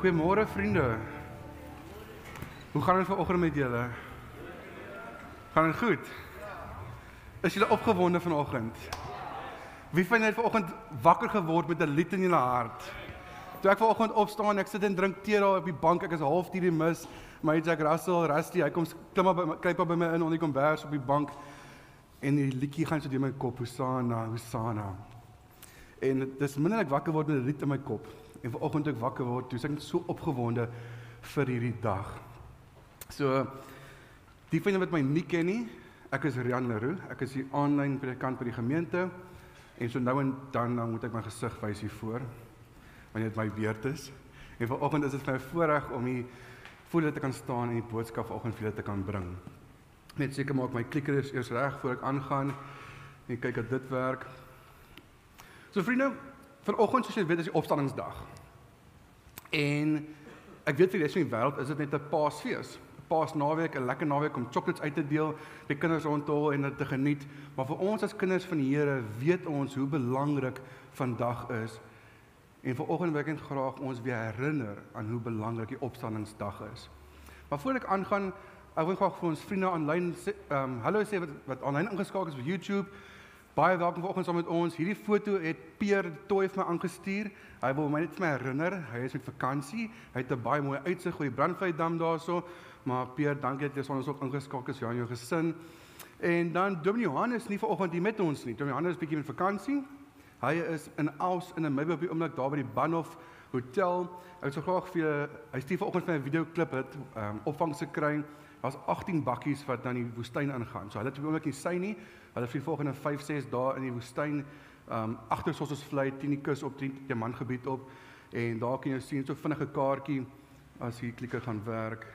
Goeiemôre vriende. Hoe gaan dit vanoggend met julle? Gaan dit goed? Is julle opgewonde vanoggend? Wie van julle het vanoggend wakker geword met 'n lied in julle hart? Toe ek vanoggend opstaan, ek sit en drink tee daar op die bank, ek is half deur die mis. My Jack Russell, Rusty, hy kom klim op by my kyk op by my in onder die kombers op die bank en die liedjie gaan so deur my kop, Hosanna, Hosanna. En dis minderlik wakker word met 'n lied in my kop. En vanoggend ek wakker word, toe is ek so opgewonde vir hierdie dag. So die van julle wat my nie ken nie, ek is Rian Leroux. Ek is die aanlyn predikant by die gemeente. En so nou en dan dan moet ek my gesig wys hier voor wanneer dit my beurt is. En vanoggend is dit vir my voorreg om hier voor julle te kan staan en die boodskap vanoggend vir julle te kan bring. Net seker maak my klikker is eers reg voor ek aangaan en kyk dat dit werk. So vriende, vanoggend soos julle weet is die opstandingsdag. En ek weet vir die res van die wêreld is dit net 'n Paasfees. 'n Paasnaweek, 'n lekker naweek om chocolates uit te deel, die kinders rondom en dit te geniet. Maar vir ons as kinders van die Here weet ons hoe belangrik vandag is. En vanoggend wil ek net graag ons weer herinner aan hoe belangrik die opstandingsdag is. Maar voordat ek aangaan, ek wil graag vir ons vriende aanlyn ehm um, hallo sê wat wat aanlyn ingeskakel is op YouTube. Baie welkom vanoggend saam met ons. Hierdie foto het Peer Toy vir my aangestuur. Hy wil my net vir my herinner, hy is met vakansie. Hy het 'n baie mooi uitsig oor die Brandvlei dam daarso. Maar Peer, dankie dat jy ons ook ingeskakel is, ja, in jou gesin. En dan Dominee Johannes nie vanoggend hier met ons nie. Dominee Johannes is bietjie met vakansie. Hy is in Els in 'n Maybe op die oomblik daar by die Banhof Hotel. Ek sou graag vir hy stuur vanoggend vir 'n video klip het ehm um, opvang se kry. Daar's 18 bakkies wat dan die woestyn ingaan. So hulle het oomblik nie sy nie. Hulle vir die volgende 5, 6 dae in die woestyn ehm um, agter Sossus vlei teen die kus op die Diamantgebied op en daar kan jy sien so vinnige kaartjie as hier klikker gaan werk.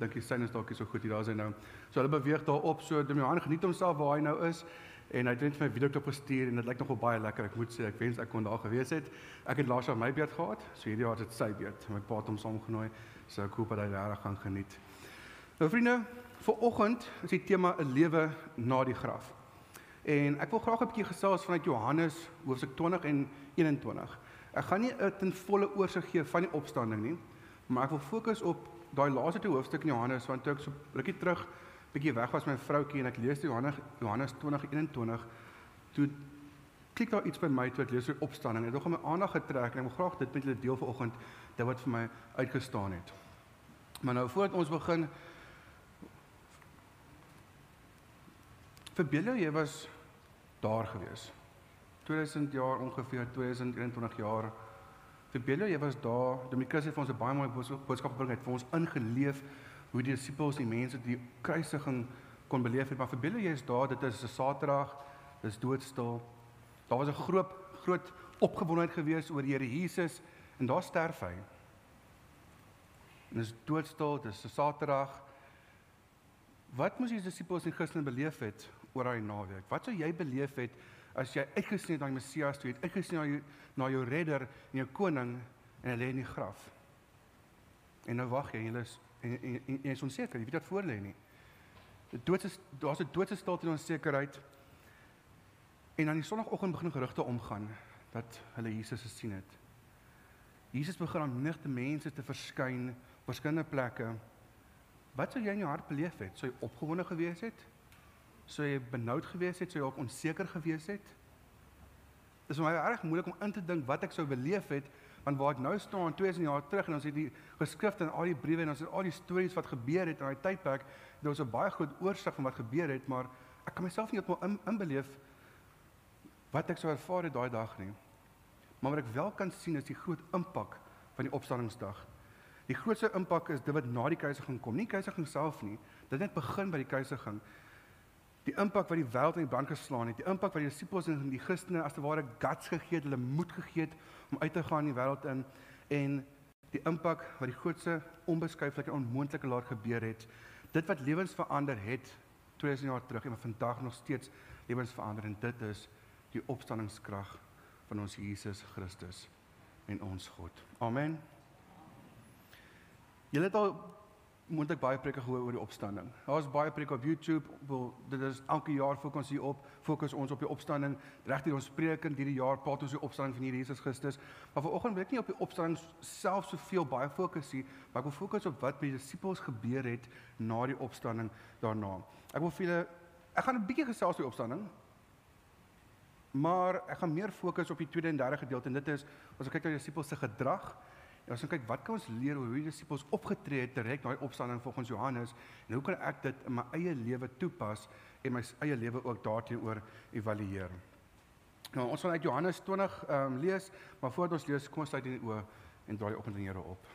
Dink jy syne is dalk so goed hier daar is hy nou. So hulle beweeg daar op so Damian geniet homself waar hy nou is en hy het net vir my video klip gestuur en dit lyk nogal baie lekker. Ek moet sê ek wens ek kon daar gewees het. Ek het laas jaar my beurt gehad. So hierdie jaar is dit sy beurt. My pa het hom saamgenooi. So ek hoop dat hy regtig gaan geniet. Nou vriende, vir oggend is die tema 'n lewe na die graf. En ek wil graag 'n bietjie gesels vanuit Johannes hoofstuk 20 en 21. Ek gaan nie 'n ten volle oorsig gee van die opstanding nie, maar ek wil fokus op daai laaste twee hoofstukke in Johannes want toe ek so rukkie terug bietjie weg was met my vroutjie en ek lees Johannes Johannes 20:21 toe klik daar iets by my toe ek lees oor opstanding. Dit het nog my aandag getrek en ek wil graag dit met julle deel vanoggend dit wat vir my uitgestaan het. Maar nou voordat ons begin Verbeel jou jy was daar gewees. 2000 jaar ongeveer 2021 jaar. Verbeel jou jy was daar. Dominikus het vir ons 'n baie mooi boodskap gebring het vir ons ingeleef hoe die disippels die mense die kruisiging kon beleef het. Maar verbeel jou jy is daar. Dit is 'n Saterdag. Dis doodstil. Daar was 'n groot groot opgewondenheid gewees oor die Here Jesus en daar sterf hy. En dis doodstil. Dis 'n Saterdag. Wat moes die disippels en Christene beleef het oor daai naweek? Wat sou jy beleef het as jy uitgesien het na die Messias toe, het uitgesien na jou na jou redder en jou koning en hy lê in die graf? En nou wag jy, jy is en, en, en, en jy is onseker, jy weet wat voor lê nie. Die dood is daar's 'n doodse stilte en onsekerheid. En aan die sonoggend begin gerugte omgaan dat hulle Jesus gesien het. Jesus begin aan nigte mense te verskyn op verskillende plekke. Wat sou jy in jou hart beleef het? Sou jy opgewonde gewees het? Sou jy benoud gewees het? Sou jy ook onseker gewees het? Dit is vir my reg moeilik om in te dink wat ek sou beleef het want waar ek nou staan 2000 jaar terug en ons het die geskrifte en al die briewe en ons het al die stories wat gebeur het in daai tydperk. Dit was 'n baie groot oorsig van wat gebeur het, maar ek kan myself nie op in, inbeleef wat ek sou ervaar het daai dag nie. Maar wat ek wel kan sien is die groot impak van die opstandingsdag. Die grootste impak is dit wat na die kruisiging kom. Nie kruisiging self nie. Dit het begin by die kruisiging. Die impak wat die wêreld in brand geslaan het, die impak wat die disippels en die Christene as te ware guts gegee het, hulle moed gegee het om uit te gaan in die wêreld in en die impak wat die grootste onbeskryflike en onmoontlike laat gebeur het. Dit wat lewens verander het 2000 jaar terug en wat vandag nog steeds lewens verander en dit is die opstanningskrag van ons Jesus Christus en ons God. Amen. Julle het al moontlik baie preke gehoor oor die opstanding. Daar's baie preke op YouTube. Wel, dit is elke jaar fokus hier op, fokus ons op die opstanding. Reg hier ons preek in hierdie jaar praat ons oor die opstanding van hierdie Jesus Christus. Maar vanoggend wil ek nie op die opstanding self soveel baie fokus hier, maar ek wil fokus op wat by die disippels gebeur het na die opstanding daarna. Ek wil vir julle ek gaan 'n bietjie gesels oor die opstanding. Maar ek gaan meer fokus op die tweede en derde gedeelte en dit is as ek kyk na die disippels se gedrag Ons kyk wat kan ons leer oor hoe die disippels opgetree het na die opstanding volgens Johannes en hoe kan ek dit in my eie lewe toepas en my eie lewe ook daarteenoor evalueer. Nou, ons gaan uit Johannes 20 ehm um, lees, maar voordat ons lees, kom ons sluit die oë en draai op in die Here op.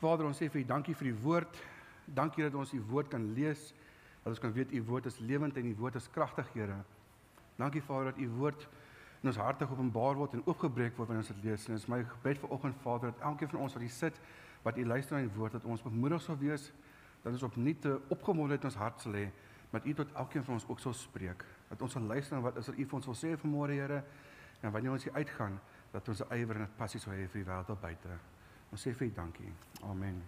Vader, ons sê vir U dankie vir die woord. Dankie dat ons U woord kan lees. Dat ons kan weet U woord is lewend en U woord is kragtig, Here. Dankie Vader dat U woord in ons harte geopenbaar word en oopgebreek word wanneer ons dit lees. En dit is my gebed vir oggend Vader dat elkeen van ons wat hier sit, wat hier luister na die woord dat ons bemoedig sal wees, dat ons opnuut opgewonde in ons hart sal hê met U tot elkeen van ons ook sal spreek. Dat ons sal luister na wat is wat U vir ons wil sê vanmôre Here en wanneer ons hier uitgaan dat ons 'n ywer en 'n passie sal hê vir die wêreld daar buite. Ons sê vir U dankie. Amen.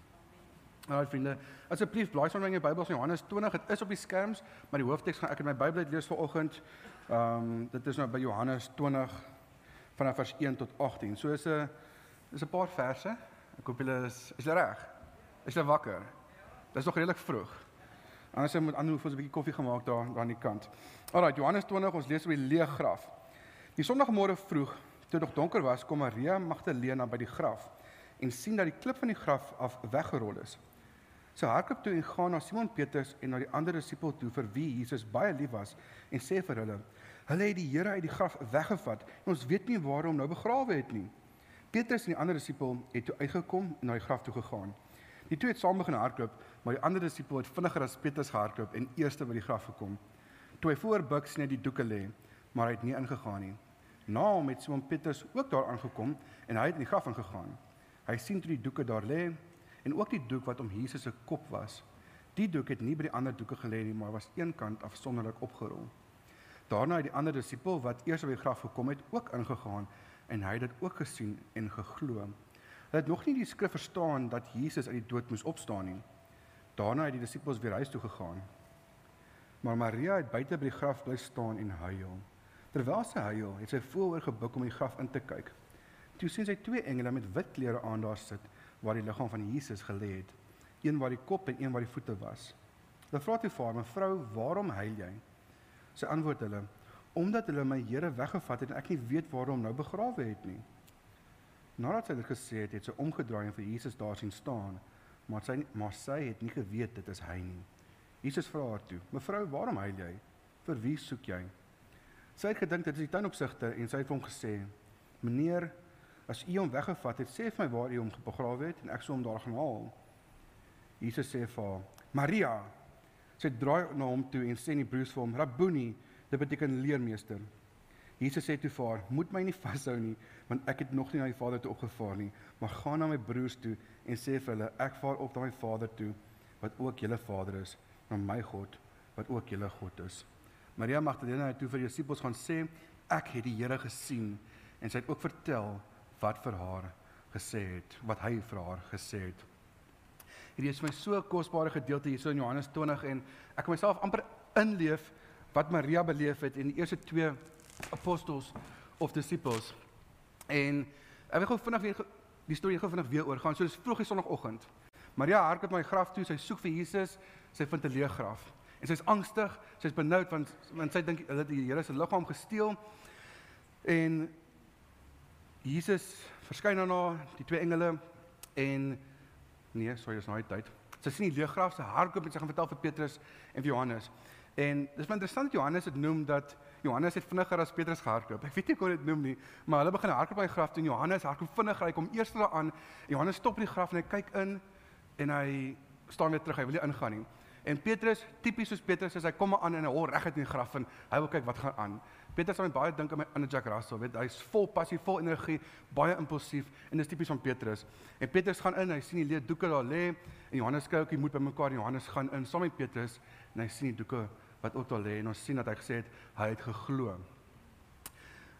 Nou vriende, asseblief blaai sommer in jou Bybels in Johannes 20. Dit is op die skerms, maar die hoofteks gaan ek in my Bybel lees vanoggend. Ehm um, dit is nou by Johannes 20 vanaf vers 1 tot 18. So is 'n is 'n paar verse. Ek hoop julle is is julle reg. Is julle wakker? Dit is nog redelik vroeg. Anders moet ander hoef ons 'n bietjie koffie gemaak daar daar aan die kant. Alraai, Johannes 20, ons lees oor die leë graf. Die Sondagmôre vroeg, toe dit nog donker was, kom Maria Magdalena by die graf en sien dat die klip van die graf af weggerol is. Sy hardloop toe en gaan na Simon Petrus en na die ander disipel toe vir wie Jesus baie lief was en sê vir hulle: "Hulle het die Here uit die graf weggevat en ons weet nie waar hom nou begrawe het nie." Petrus en die ander disipel het toe uitgekom en na die graf toe gegaan. Die twee het saam begin hardloop, maar die ander disipel het vinniger as Petrus gehardloop en eerste by die graf gekom. Toe hy voorbuik sien hy die doeke lê, maar hy het nie ingegaan nie. Na hom het Simon Petrus ook daar aangekom en hy het in die graf ingegaan. Hy sien toe die doeke daar lê en ook die doek wat om Jesus se kop was. Die doek het nie by die ander doeke gelê nie, maar was eenkant afsonderlik opgerol. Daarna het die ander disipel wat eers by die graf gekom het, ook ingegaan en hy het dit ook gesien en geglo. Hulle het nog nie die skrif verstaan dat Jesus uit die dood moes opstaan nie. Daarna het die disipels weer huis toe gegaan. Maar Maria het buite by die graf bly staan en huil. Terwyl sy huil, het sy vooroor gebuk om die graf in te kyk. Toe sien sy twee engele met wit klere aan daar sit waar die liggaam van Jesus gelê het, een waar die kop en een waar die voete was. Hulle vra toe vir haar: "Mevrou, waarom huil jy?" Sy antwoord hulle: "Omdat hulle my Here weggevat het en ek nie weet waar hom nou begrawe het nie." Nadat sy dit gesê het, het sy omgedraai en vir Jesus daar sien staan, maar sy maar sy het nie geweet dit is hy nie. Jesus vra haar toe: "Mevrou, waarom huil jy? Vir wie soek jy?" Sy het gedink dit is die tuinopsigter en sy het hom gesê: "Meneer, As u hom weggevat het, sê vir my waar u hom begrawe het en ek sou hom daar gaan haal. Jesus sê vir haar: "Maria." Sy draai na hom toe en sê in die broers vir hom: "Rabboni," dit beteken leermeester. Jesus sê toe vir haar: "Moet my nie vashou nie, want ek het nog nie na die Vader toe opgevaar nie, maar gaan na my broers toe en sê vir hulle: Ek vaar op na my Vader toe, wat ook julle Vader is, na my God, wat ook julle God is." Maria Magdalena het toe vir die disippels gaan sê: "Ek het die Here gesien." En sy het ook vertel wat vir haar gesê het, wat hy vir haar gesê het. Hierdie is my so kosbare gedeelte hier so in Johannes 20 en ek kan myself amper inleef wat Maria beleef het in die eerste twee apostels of disciples. En ek wil gou vinnig weer die storie gou vinnig weer oor gaan. So dis vroeg die sonoggend. Maria hardloop na die graf toe, sy soek vir Jesus, sy vind 'n leë graf. En sy's angstig, sy's benoud want want sy dink hulle het die Here se liggaam gesteel. En Jesus verskyn aan haar, die twee engele en nee, sorry, is nou die tyd. Sy sien die leeggraf, sy hardloop en sy gaan vertel vir Petrus en vir Johannes. En dis baie interessant dat Johannes dit noem dat Johannes het vinniger as Petrus gehardloop. Ek weet nie hoe dit noem nie, maar hulle begin hardloop by die graf toe en Johannes hardloop vinniger. Hy kom eers daar aan. Johannes stop by die graf en hy kyk in en hy staan weer terug. Hy wil nie ingaan nie. En Petrus, tipies soos Petrus, as hy kom aan en hy hoor reg uit in die graf en hy wil kyk wat gaan aan. Petrus het baie dink aan my ander Jack Russell, weet hy's vol passie, vol energie, baie impulsief en dis tipies van Petrus. En Petrus gaan in, hy sien die leë doeke daar lê en Johannes kyk ook, hy moet by mekaar en Johannes gaan in saam met Petrus en hy sien die doeke wat ook daar lê en ons sien dat hy gesê het hy het geglo.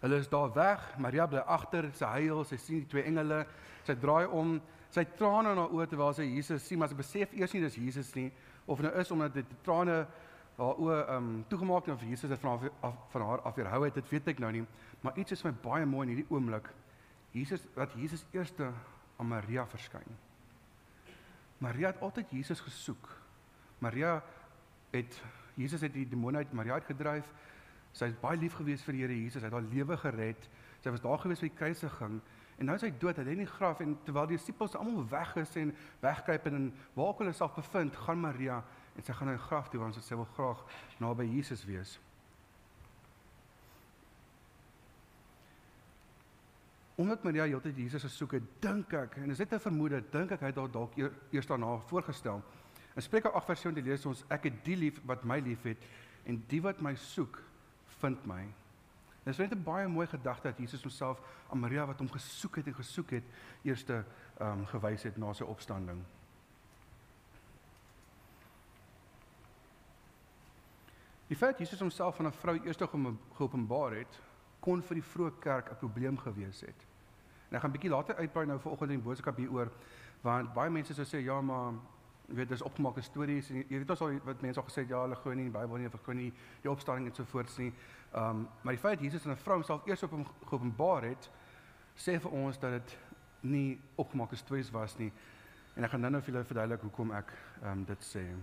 Hulle is daar weg. Maria bly agter, sy huil, sy sien die twee engele. Sy draai om, sy trane na oor terwyl sy Jesus sien, maar sy besef eers nie dis Jesus nie of nou is omdat dit trane haar oë um toegemaak het of Jesus het van haar af, van haar afweerhou het, dit weet ek nou nie, maar iets is my baie mooi in hierdie oomblik. Jesus wat Jesus eerste aan Maria verskyn. Maria het altyd Jesus gesoek. Maria het Jesus het die demone uit Maria uitgedryf. Sy is baie lief gewees vir die Here Jesus. Hy het haar lewe gered. Sy was daar gewees by die kruisiging en nou is hy dood. Hy lê in die graf en terwyl die disippels almal weg is en wegkruip en waar hulle self bevind, gaan Maria en sy gaan na die graf toe want sy wil graag naby Jesus wees. Omdat Maria heeltyd Jesus gesoek het, dink ek en is dit 'n vermoede, dink ek hy het dalk eers daarna voorgestel. In Spreuke 8 vers 17 lees ons ek het die lief wat my liefhet en die wat my soek vind my. Dit is net 'n baie mooi gedagte dat Jesus homself aan Maria wat hom gesoek het en gesoek het, eerste ehm um, gewys het na sy opstanding. Die feit Jesus homself van 'n vrou eers geopenbaar het, kon vir die vroeë kerk 'n probleem gewees het. En ek gaan 'n bietjie later uitbrei nou vanoggend in die boodskap hieroor, want baie mense sou sê ja, maar jy weet dis opgemaakte stories en jy weet ons al wat mense al gesê het ja, hulle glo nie in die Bybel nie, hulle glo nie die opstanding en so voort nie. Ehm um, maar die feit Jesus en 'n vrou homself eers op hom geopenbaar het, sê vir ons dat dit nie opgemaakte stories was nie. En ek gaan nou-nou vir julle verduidelik hoekom ek ehm um, dit sê.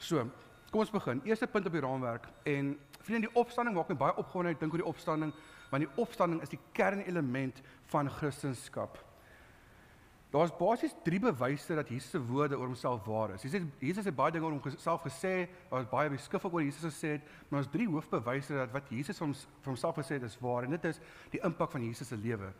So, kom ons begin. Eerste punt op die raamwerk en vriende, die opstanding maak my baie opgewonde. Ek dink oor die opstanding, want die opstanding is die kernelement van Christendom. Daar's basies drie bewyse dat Jesus se woorde oor homself waar is. Jesus Jesus het baie dinge oor homself gesê, daar's baie beskryf oor Jesus gesê het, maar daar's drie hoofbewyse dat wat Jesus van homself gesê het is waar en dit is die impak van Jesus se lewe.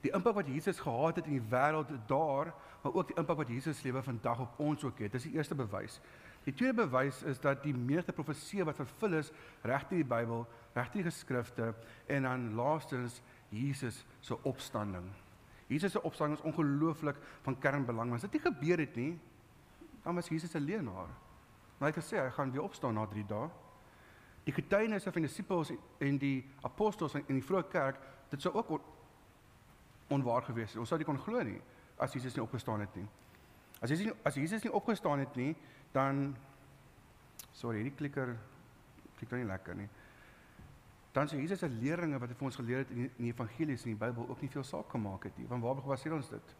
Die impak wat Jesus gehad het in die wêreld daar, maar ook die impak wat Jesus se lewe vandag op ons ook het. Dis die eerste bewys. Die tweede bewys is dat die menigte profeseë wat vervul is regte in die Bybel, regte in die geskrifte en dan laastens Jesus se opstanding. Jesus se opstanding is ongelooflik van kernbelang. As dit nie gebeur het nie, dan was Jesus 'n leenaar. Maar hy het gesê hy gaan weer opstaan na 3 dae. Die getuienisse van die disippels en die apostels in die vroeë kerk, dit sou ook on onwaar gewees het. Ons sou dit kon glo nie as Jesus nie opgestaan het nie. As Jesus nie, as Jesus nie opgestaan het nie, dan sorry, hierdie klikker klik nie lekker nie. Dan sê Jesus se leringe wat hy vir ons geleer het in die, in die evangelies en die Bybel ook nie veel saak gemaak het nie. Want waar gebaseer ons dit?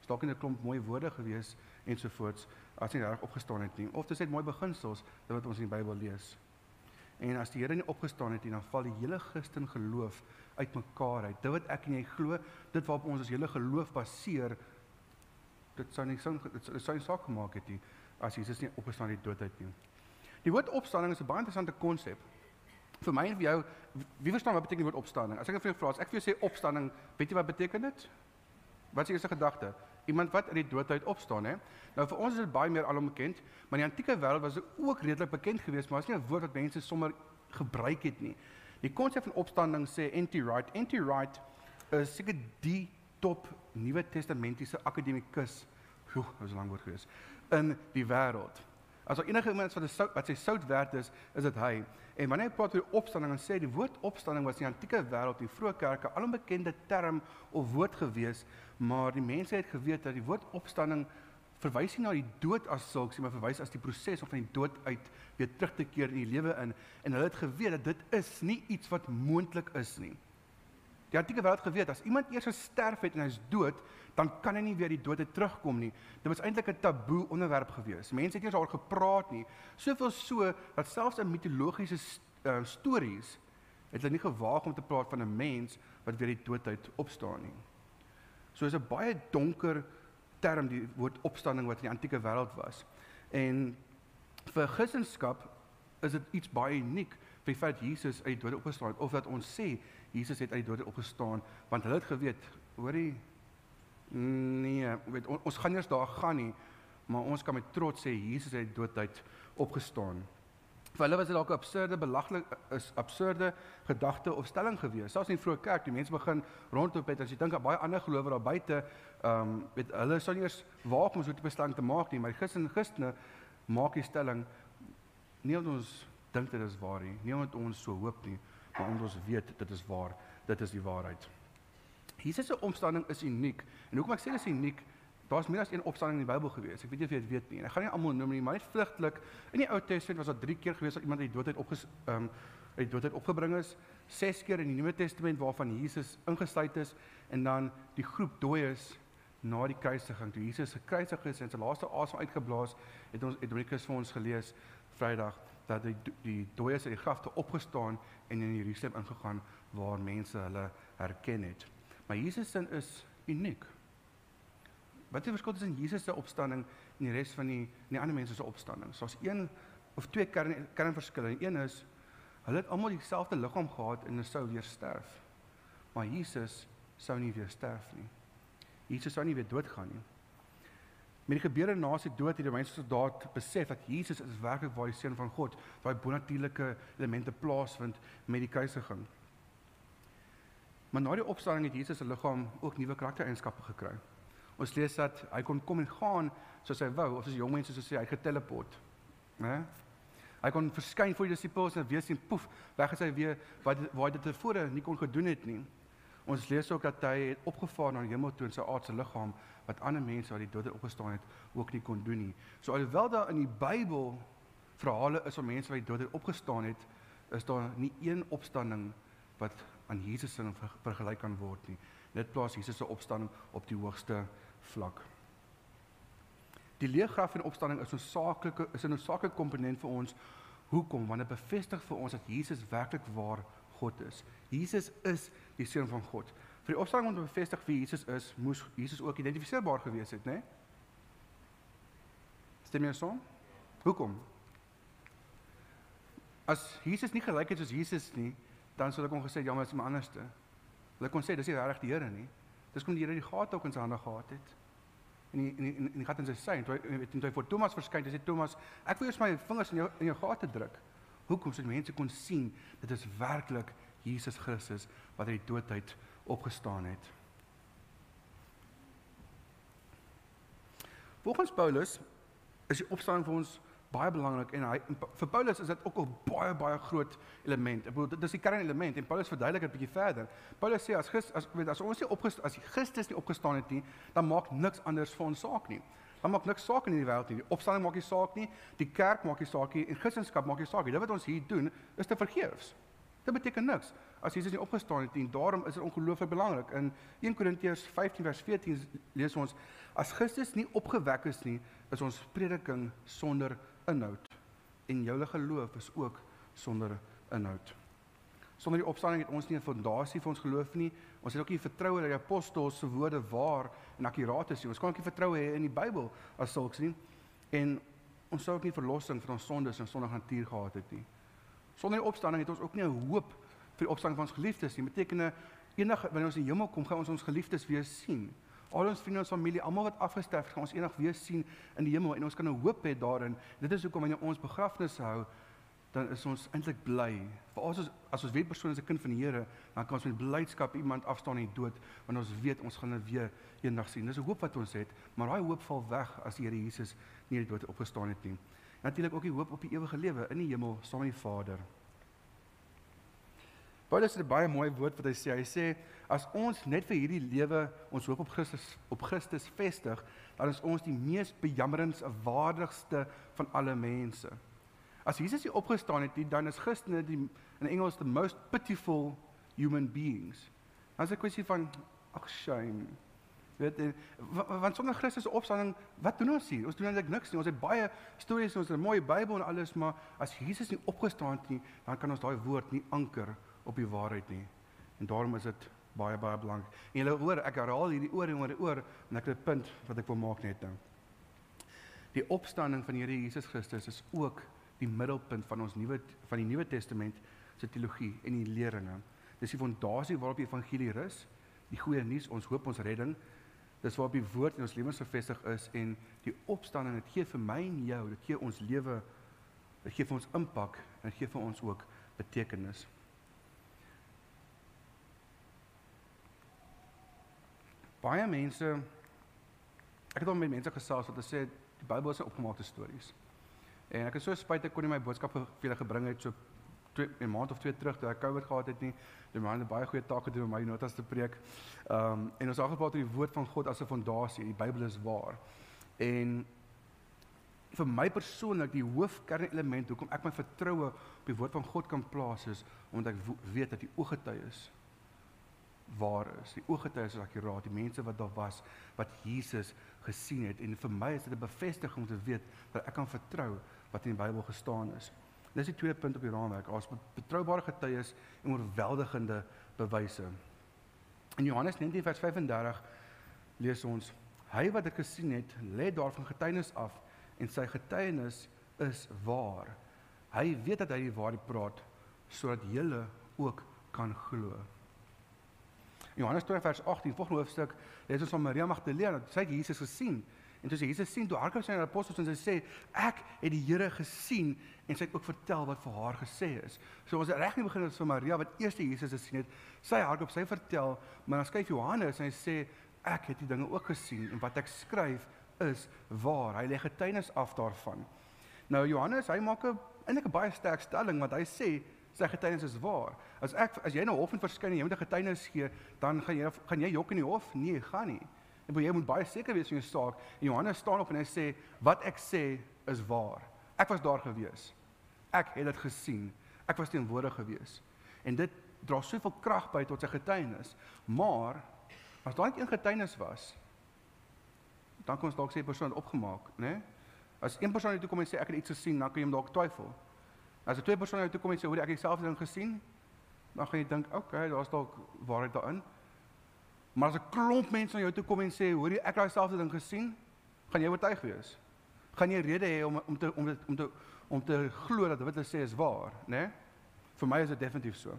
Is dalk net 'n klomp mooi woorde gewees ensovoorts as nie reg opgestaan het nie. Of dit is net mooi beginsels wat ons in die Bybel lees. En as die Here nie opgestaan het nie, dan val die hele Christen geloof uitmekaar uit. Dit wat ek en jy glo, dit waarop ons ons hele geloof baseer, dit sou nie sou dit sou nie saak gemaak het nie as Jesus nie opgestaan het dood uit nie. Die woord opstanding is 'n baie interessante konsep. Vir my en vir jou, wie verstaan wat beteken die woord opstanding? As ek vir jou vra, as ek vir jou sê opstanding, weet jy wat beteken dit? Wat is die eerste gedagte? Iemand wat uit die dood uit opstaan, hè? Nou vir ons is dit baie meer alomkend, maar in die antieke wêreld was dit ook redelik bekend geweest, maar is nie 'n woord wat mense sommer gebruik het nie. Die konsep van opstanding sê anti-right. Anti-right is seker die top Nuwe Testamentiese akademikus. Joe, dit was 'n lang woord geweest in die wêreld. As daar enige iemand wat sout wat sy sout werd is, is dit hy. En wanneer hy praat oor opstanding, dan sê die woord opstanding was in die antieke wêreld, die vroeë kerke, al 'n bekende term of woord gewees, maar die mense het geweet dat die woord opstanding verwys nie na die dood as sulks nie, maar verwys as die proses om van die dood uit weer terug te keer in die lewe in. En hulle het geweet dat dit is nie iets wat moontlik is nie. Die antieke wêreld geweet as iemand eers gesterf het en hy's dood, dan kan hy nie weer die uit terugkom nie. Dit was eintlik 'n taboe onderwerp gewees. Mense het nie daaroor gepraat nie. Soveel so dat selfs in mitologiese uh, stories het hulle nie gewaag om te praat van 'n mens wat weer die dood uit opstaan nie. So is 'n baie donker term die woord opstanding wat in die antieke wêreld was. En vir Christendom is dit iets baie uniek vir die feit Jesus uit die dode opgestaan het of dat ons sê Jesus het uit die dode opgestaan want hulle het geweet hoorie nee weet on, ons gaan eers daar gaan nie maar ons kan met trots sê Jesus het uit die dood uit opgestaan. Vir hulle was dit dalk 'n absurde belaglik is absurde gedagte of stelling gewees. Selfs in die vroeë kerk die mense begin rondop het as jy dink aan baie ander gelowe daar buite ehm um, weet hulle sou eers waag om so 'n bestelling te maak nie maar Christen Christene maak die stelling nie ons dink dit is waar nie. Nie omdat ons so hoop nie maar omdat ons weet dit is waar, dit is die waarheid. Jesus se opstanding is uniek. En hoekom ek sê dit is uniek? Daar's meer as een opstanding in die Bybel gewees. Ek weet nie of jy dit weet nie. Ek gaan nie almal noem nie, maar net vlugtelik. In die Ou Testament was daar 3 keer gewees dat iemand uit die doodheid opges ehm um, uit die doodheid opgebring is. 6 keer in die Nuwe Testament waarvan Jesus ingesluit is en dan die groep dooies na die kruisiging. Toe Jesus gekruisig is en sy laaste asem uitgeblaas, het ons Edrikus vir ons gelees Vrydag dat die die dooies uit die grafte opgestaan en in Jerusalem ingegaan waar mense hulle herken het. Maar Jesus se is uniek. Wat die verskil tussen Jesus se opstanding en die res van die die ander mense se opstanding? So as een of twee kern kernverskille. Een is hulle het almal dieselfde liggaam gehad en hulle sou weer sterf. Maar Jesus sou nie weer sterf nie. Jesus sou nie weer doodgaan nie. Met die gebeure na sy dood het die mense soldaat besef dat Jesus is werklik waar die seun van God, waar bonatuurlike elemente plaasvind met die kruisiging. Maar na die opstanding het Jesus se liggaam ook nuwe karaktereienskappe gekry. Ons lees dat hy kon kom en gaan soos hy wou, of soos jong mense sê hy geteleport. Né? Hy kon verskyn voor die disippels en weer sien poef, weg is hy weer wat waar hy tevore nie kon gedoen het nie. Ons lees ook dat hy het opgevaar na die hemel toe in sy aardse liggaam wat ander mense wat die dood opgestaan het ook nie kon doen nie. So alhoewel daar in die Bybel verhale is van mense wat die dood opgestaan het, is daar nie een opstanding wat aan Jesus se vergelyk kan word nie. Dit plaas Jesus se opstanding op die hoogste vlak. Die leeggraf en opstanding is 'n saaklike is 'n noodsaaklike komponent vir ons. Hoekom? Want dit bevestig vir ons dat Jesus werklik waar God is. Jesus is die seun van God. Vir die opstanding om te bevestig wie Jesus is, moes Jesus ook identifiseerbaar gewees het, né? Nee? Stem jy saam? Hoekom? As Jesus nie gelyk het soos Jesus nie, dan sou ek kon gesê ja, maar dit is maar anderste. Hulle kon sê dis nie regtig die Here nie. Dis kom die Here die gate ook in sy hande gehad het. En die en die, en die gat in sy sy en toe weet jy vir Thomas verskyn, dis Thomas, ek wil eers my vingers in jou in jou gate druk. Hoekom sodat mense kon sien dit is werklik Jesus Christus wat uit die doodheid opgestaan het. Volgens Paulus is die opstanding vir ons baie belangrik en hy vir Paulus is dit ook 'n baie baie groot element. Ek bedoel dit is die kernelement en Paulus verduidelik dit 'n bietjie verder. Paulus sê as Christus as weet as ons nie opgestaan as Christus nie opgestaan het nie, dan maak niks anders vir ons saak nie. Dan maak niks saak in die wêreld nie. Die opstanding maak nie saak nie. Die kerk maak nie saak nie en Christendom maak nie saak nie. Dit wat ons hier doen is te vergeefs. Dit beteken niks as Jesus nie opgestaan het nie. Daarom is dit ongelooflik belangrik. In 1 Korintiërs 15 vers 14 lees ons as Christus nie opgewek is nie, is ons prediking sonder inhoud en jou geloof is ook sonder inhoud. Sonder die opstanding het ons nie 'n fondasie vir ons geloof nie. Ons het ook nie vertroue dat die apostels se woorde waar en akkuraat is nie. Ons kan ook nie vertroue hê in die Bybel as sulks nie. En ons sou ook nie verlossing van ons sondes en sondige natuur gehad het nie. Sonder die opstanding het ons ook nie 'n hoop vir die opstanding van ons geliefdes nie. Beteken enige wanneer ons in die hemel kom, gaan ons ons geliefdes weer sien. Al ons vriende en familie, almal wat afgesterf het, gaan ons eendag weer sien in die hemel en ons kan 'n hoop hê daarin. Dit is hoekom wanneer ons begrafnisse hou, dan is ons eintlik bly. Vir as ons as ons weet persoon is 'n kind van die Here, dan kan ons met blydskap iemand afstaan in die dood, want ons weet ons gaan hulle weer eendag sien. Dis 'n hoop wat ons het, maar daai hoop val weg as die Here Jesus nie uit die dood opgestaan het nie. Natuurlik ook die hoop op die ewige lewe in die hemel saam met die Vader. Paulus het 'n baie mooi woord wat hy sê. Hy sê as ons net vir hierdie lewe ons hoop op Christus op Christus vestig, dan is ons die mees bejammerenswaardigste van alle mense. As Jesus nie opgestaan het nie, dan is Christene die in Engels the most pitiful human beings. As 'n kwessie van ag shame. Weet jy, want sonder Christus se opstanding, wat doen ons hier? Ons doen eintlik niks nie. Ons het baie stories ons mooi Bybel en alles, maar as Jesus nie opgestaan het nie, dan kan ons daai woord nie anker op die waarheid nie. En daarom is dit baie baie belangrik. En julle hoor, ek herhaal hierdie oor en oor en oor en ek het 'n punt wat ek wil maak net nou. Die opstanding van Here Jesus Christus is ook die middelpunt van ons nuwe van die Nuwe Testament se teologie en die leringe. Dis die fondasie waarop die evangelie rus, die goeie nuus, ons hoop ons redding. Dis waarop die woord in ons lewens gevestig is en die opstanding dit gee vir my en jou, dit gee ons lewe dit gee vir ons impak en dit gee vir ons ook betekenis. Baie mense ek het al met mense gesels wat sê die Bybel is 'n opgemaakte stories. En ek is so spyt ek kon nie my boodskap vir julle gebring het so 'n maand of twee terug toe ek COVID gehad het nie. Die man het baie goeie take gedoen om my notas te preek. Ehm um, en ons het gepraat oor die woord van God as 'n fondasie. Die Bybel is waar. En vir my persoonlik die hoofkernelement hoekom ek my vertroue op die woord van God kan plaas is omdat ek weet dat die ooggetuies waar is. Die ooggetuies is akuraat. Die mense wat daar was wat Jesus gesien het en vir my is dit 'n bevestiging om te weet dat ek kan vertrou wat in die Bybel gestaan is. Dis die tweede punt op die raamwerk. Daar's betroubare getuies en oorweldigende bewyse. In Johannes 19 vers 35 lees ons: Hy wat ek gesien het, lê daarvan getuienis af en sy getuienis is waar. Hy weet dat hy die waarheid praat sodat julle ook kan glo. Johannes 2 vers 18, volgende hoofstuk, lees ons van Maria Magdalena, sy het Jesus gesien. En toe sy Jesus sien, toe hardloop sy na die apostels en sy sê, "Ek het die Here gesien." En sy het ook vertel wat vir haar gesê is. So ons het reg nie begin met vir Maria wat eers Jesus gesien het. Sy hardloop, sy vertel, maar dan skryf Johannes en hy sê, "Ek het die dinge ook gesien en wat ek skryf is waar." Hy lê getuienis af daarvan. Nou Johannes, hy maak 'n eintlik 'n baie sterk stelling want hy sê sy getuienis is waar. As ek as jy nou hof en verskyn en jy moet 'n getuienis gee, dan gaan jy gaan jy jok in die hof? Nee, gaan nie. En jy moet baie seker wees van jou saak. En Johannes staan op en hy sê wat ek sê is waar. Ek was daar gewees. Ek het dit gesien. Ek was teenwoordig gewees. En dit dra soveel krag by tot sy getuienis. Maar as net een getuienis was, dan kon ons dalk sê persoon opgemaak, né? Nee? As een persoon net toe kom en sê ek het iets gesien, dan kan jy hom dalk twyfel. As 'n twee persone toe kom en sê hoor ek het dieselfde ding gesien, dan gaan jy dink, "Oké, okay, daar's dalk waarheid daarin." Maar as 'n klomp mense na jou toe kom en sê, "Hoor jy ek het dieselfde ding gesien," gaan jy oortuig wees. Gaan jy rede hê om om te om te om te om te glo dat wat hulle sê is waar, né? Nee? Vir my is dit definitief so.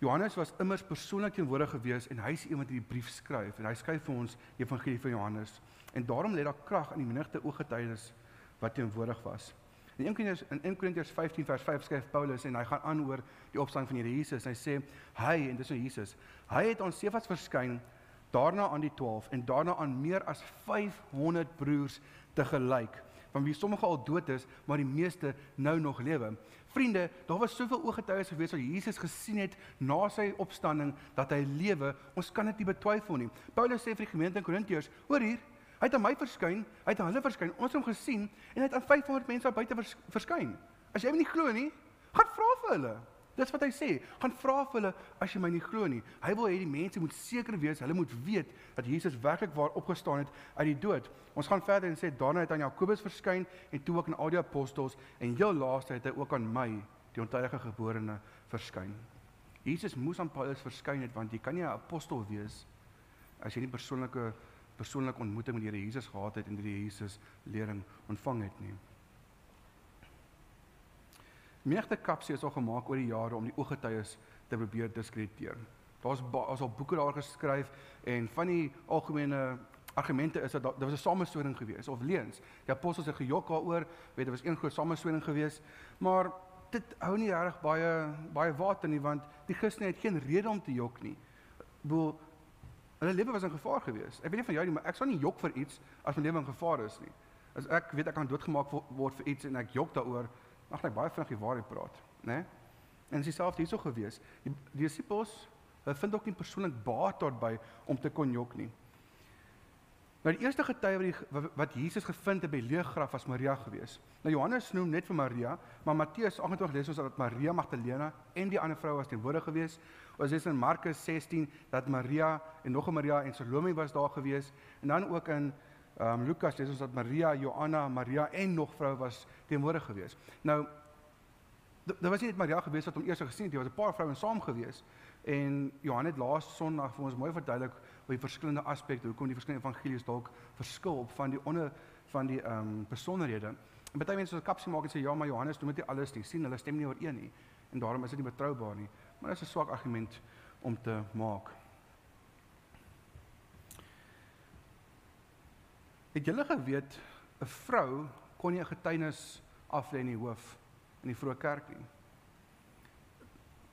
Johannes was immers persoonlik teenwoordig gewees en hy is iemand wat die brief skryf en hy skryf vir ons die evangelie van Johannes en daarom lê daar krag in die menigte ooggetuienis wat teenwoordig was. In 1 Korintiërs in 1 Korintiërs 15 vers 5 skryf Paulus en hy gaan aan oor die opstanding van Here Jesus. Hy sê hy en dis nou Jesus. Hy het ons Sefas verskyn, daarna aan die 12 en daarna aan meer as 500 broers te gelyk, van wie sommige al dood is, maar die meeste nou nog lewe. Vriende, daar was soveel ooggetuies gewees wat Jesus gesien het na sy opstanding dat hy lewe. Ons kan dit nie betwyfel nie. Paulus sê vir die gemeente in Korintiërs, hoor hier, Hy het aan my verskyn, hy het aan hulle verskyn. Ons het hom gesien en hy het aan 500 mense buite vers, verskyn. As jy my nie glo nie, gaan vra vir hulle. Dis wat hy sê. Gaan vra vir hulle as jy my nie glo nie. Hy wil hê die mense moet seker wees, hulle moet weet dat Jesus werklik waar opgestaan het uit die dood. Ons gaan verder en sê daarna het aan Jakobus verskyn en toe ook aan al die apostels en heel laaste het hy ook aan my, die ontydige geborene, verskyn. Jesus moes aan Paulus verskyn het want jy kan nie 'n apostel wees as jy nie persoonlike persoonlike ontmoeting met die Here Jesus gehad het en die Here Jesus lering ontvang het nie. Menigte kapsie is al gemaak oor die jare om die ooggetuies te probeer diskrediteer. Daar's daar's al boeke daar geskryf en van die algemene argumente is dat daar was 'n sameswering gewees of leuns. Die apostels het gejok daaroor, weet dit was een groot sameswering gewees, maar dit hou nie reg baie baie water nie want die Christene het geen rede om te jok nie. Bedoel Hulle lewe was in gevaar gewees. Ek weet nie van jou nie, maar ek sal nie jok vir iets as my lewe in gevaar is nie. As ek weet ek kan doodgemaak word vir iets en ek jok daaroor, mag ek baie vinnig die waarheid praat, né? En dis selfs hierso gewees. Die, disippels, hulle vind ook nie persoonlik baat daarbey om te kon jok nie. Nou die eerste getuie wat die wat Jesus gevind het by leeggraf was Maria gewees. Nou Johannes noem net vir Maria, maar Matteus 28 lees ons dat Maria Magdalena en die ander vroue was teenwoordig gewees. Ons lees in Markus 16 dat Maria en nog 'n Maria en Salome was daar gewees en dan ook in um, Lukas lees ons dat Maria, Johanna, Maria en nog vroue was teenwoordig gewees. Nou daar was nie net Maria gewees wat hom eers gesien het, daar was 'n paar vroue saam gewees. En Johan het laas Sondag vir ons mooi verduidelik oor die verskillende aspekte, hoekom die verskillende evangelies dalk verskil op van die onder van die ehm um, besonderhede. En baie mense wat kapsie maak en sê ja, maar Johannes doen dit alles nie. sien hulle stem nie ooreen nie. En daarom is dit nie betroubaar nie. Maar dit is 'n swak argument om te maak. Het julle geweet 'n vrou kon nie 'n getuienis aflê in die hoof in die vroeë kerk nie?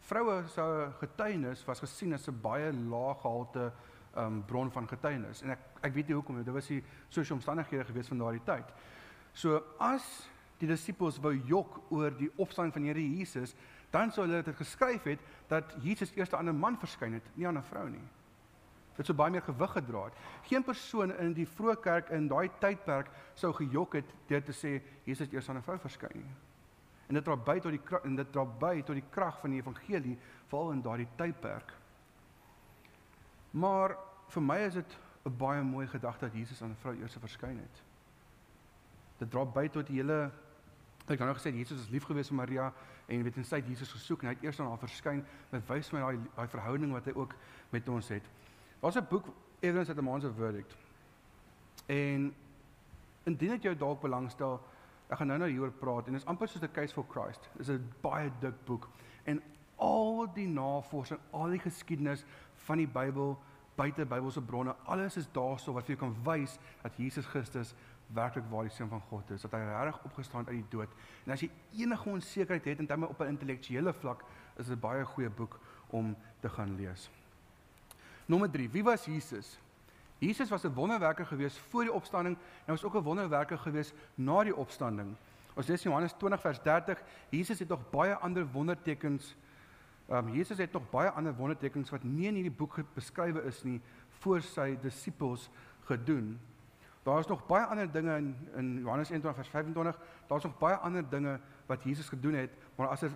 vroue se getuienis was gesien as 'n baie lae gehalte um bron van getuienis en ek ek weet nie hoekom dit was die sosiale omstandighede gewees van daardie tyd. So as die disippels wou jok oor die opstanding van Here Jesus, dan sou hulle dit geskryf het dat Jesus eers aan 'n man verskyn het, nie aan 'n vrou nie. Dit sou baie meer gewig gedra het. Geen persoon in die vroeë kerk in daai tydperk sou gejok het deur te sê Jesus eers aan 'n vrou verskyn. En dit dra by tot die en dit dra by tot die krag van die evangelie veral in daardie tydperk. Maar vir my is dit 'n baie mooi gedagte dat Jesus aan 'n vrou eers verskyn het. Dit dra by tot die hele ek het nou gesê Jesus is lief gewees vir Maria en weet en sy het Jesus gesoek en hy het eers aan haar verskyn. Dit wys my daai daai verhouding wat hy ook met ons het. Daar's 'n boek Evidence at a Man's Verdict. En indien dit jou dalk belangstel, ek gaan nou-nou hieroor praat en dit is amper soos 'n case for Christ. Dit is 'n baie dik boek en al die navorsing, al die geskiedenis van die Bybel, buite Bybelse bronne, alles is daarso wat vir jou kan wys dat Jesus Christus werklik waar die seun van God is, dat hy reg opgestaan uit die dood. En as jy enige onsekerheid het in terme op 'n intellektuele vlak, is dit 'n baie goeie boek om te gaan lees. Nommer 3. Wie was Jesus? Jesus was 'n wonderwerker gewees voor die opstanding en was ook 'n wonderwerker gewees na die opstanding. Ons lees Johannes 20 vers 30. Jesus het nog baie ander wondertekens Um Jesus het nog baie ander wondertekens wat nie in hierdie boek beskrywe is nie voor sy disippels gedoen. Daar is nog baie ander dinge in in Johannes 21 vers 25. Daar's nog baie ander dinge wat Jesus gedoen het, maar as er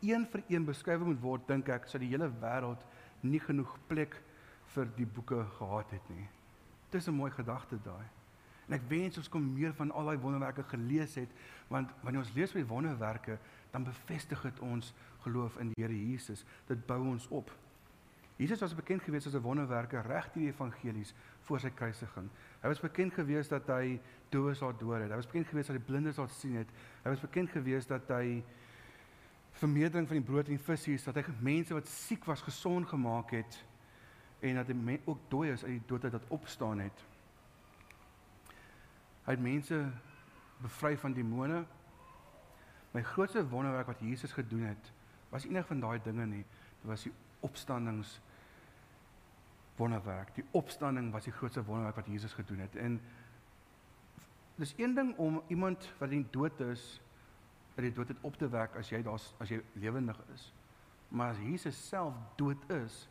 een vir een beskryf moet word, dink ek sou die hele wêreld nie genoeg plek vir die boeke gehad het nie. Dis 'n mooi gedagte daai. En ek wens ons kon meer van al daai wonderwerke gelees het, want wanneer ons lees oor die wonderwerke, dan bevestig dit ons geloof in die Here Jesus. Dit bou ons op. Jesus was bekend gewees as 'n wonderwerker reg deur die evangelies voor sy kruisiging. Hy was bekend gewees dat hy dooes laat hoor het. Hy was bekend gewees dat hy blindes laat sien het. Hy was bekend gewees dat hy vermeerdering van die brood en die visse is, dat hy mense wat siek was gesond gemaak het en dat hy ook dooies uit die dood uit dat opstaan het. Hy het mense bevry van demone. My grootste wonderwerk wat Jesus gedoen het, was enig van daai dinge nie. Dit was die opstandings wonderwerk. Die opstanding was die grootste wonderwerk wat Jesus gedoen het. En dis een ding om iemand wat in dood is uit die dood uit op te wek as jy daar as jy lewendig is. Maar as Jesus self dood is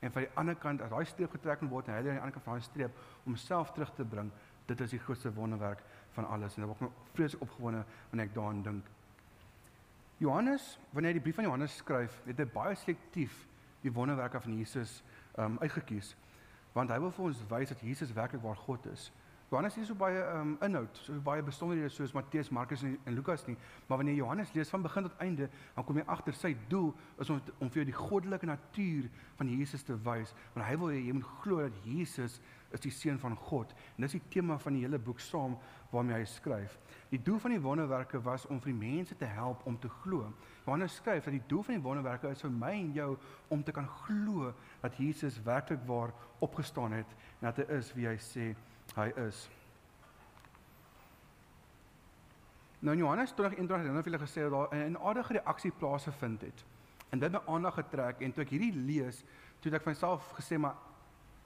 en van die ander kant as daai streep getrek word en hy aan die ander kant van daai streep om self terug te bring, dit is die grootste wonderwerk van alles en ek word vreeslik opgewonde wanneer ek daaraan dink. Johannes, wanneer hy die brief van Johannes skryf, het hy baie selektief die wonderwerke van Jesus um uitgekies. Want hy wil vir ons wys dat Jesus werklik waar God is. Johannes het so baie um inhoud, so baie besonderhede soos Matteus, Markus en, en Lukas nie, maar wanneer Johannes lees van begin tot einde, dan kom jy agter sy doel is om om vir jou die goddelike natuur van Jesus te wys, want hy wil hê jy moet glo dat Jesus is die seun van God. En dis die tema van die hele boek saam waarmee hy skryf. Die doel van die wonderwerke was om vir die mense te help om te glo. Johannes skryf dat die doel van die wonderwerke is vir my en jou om te kan glo dat Jesus werklik waar opgestaan het en dat hy is wie hy sê hy is. Nou in Johannes 20:21 het hulle gesê dat daar 'n aardige reaksie plaasgevind het. En dit het my aandag getrek en toe ek hierdie lees, toe het ek vir myself gesê maar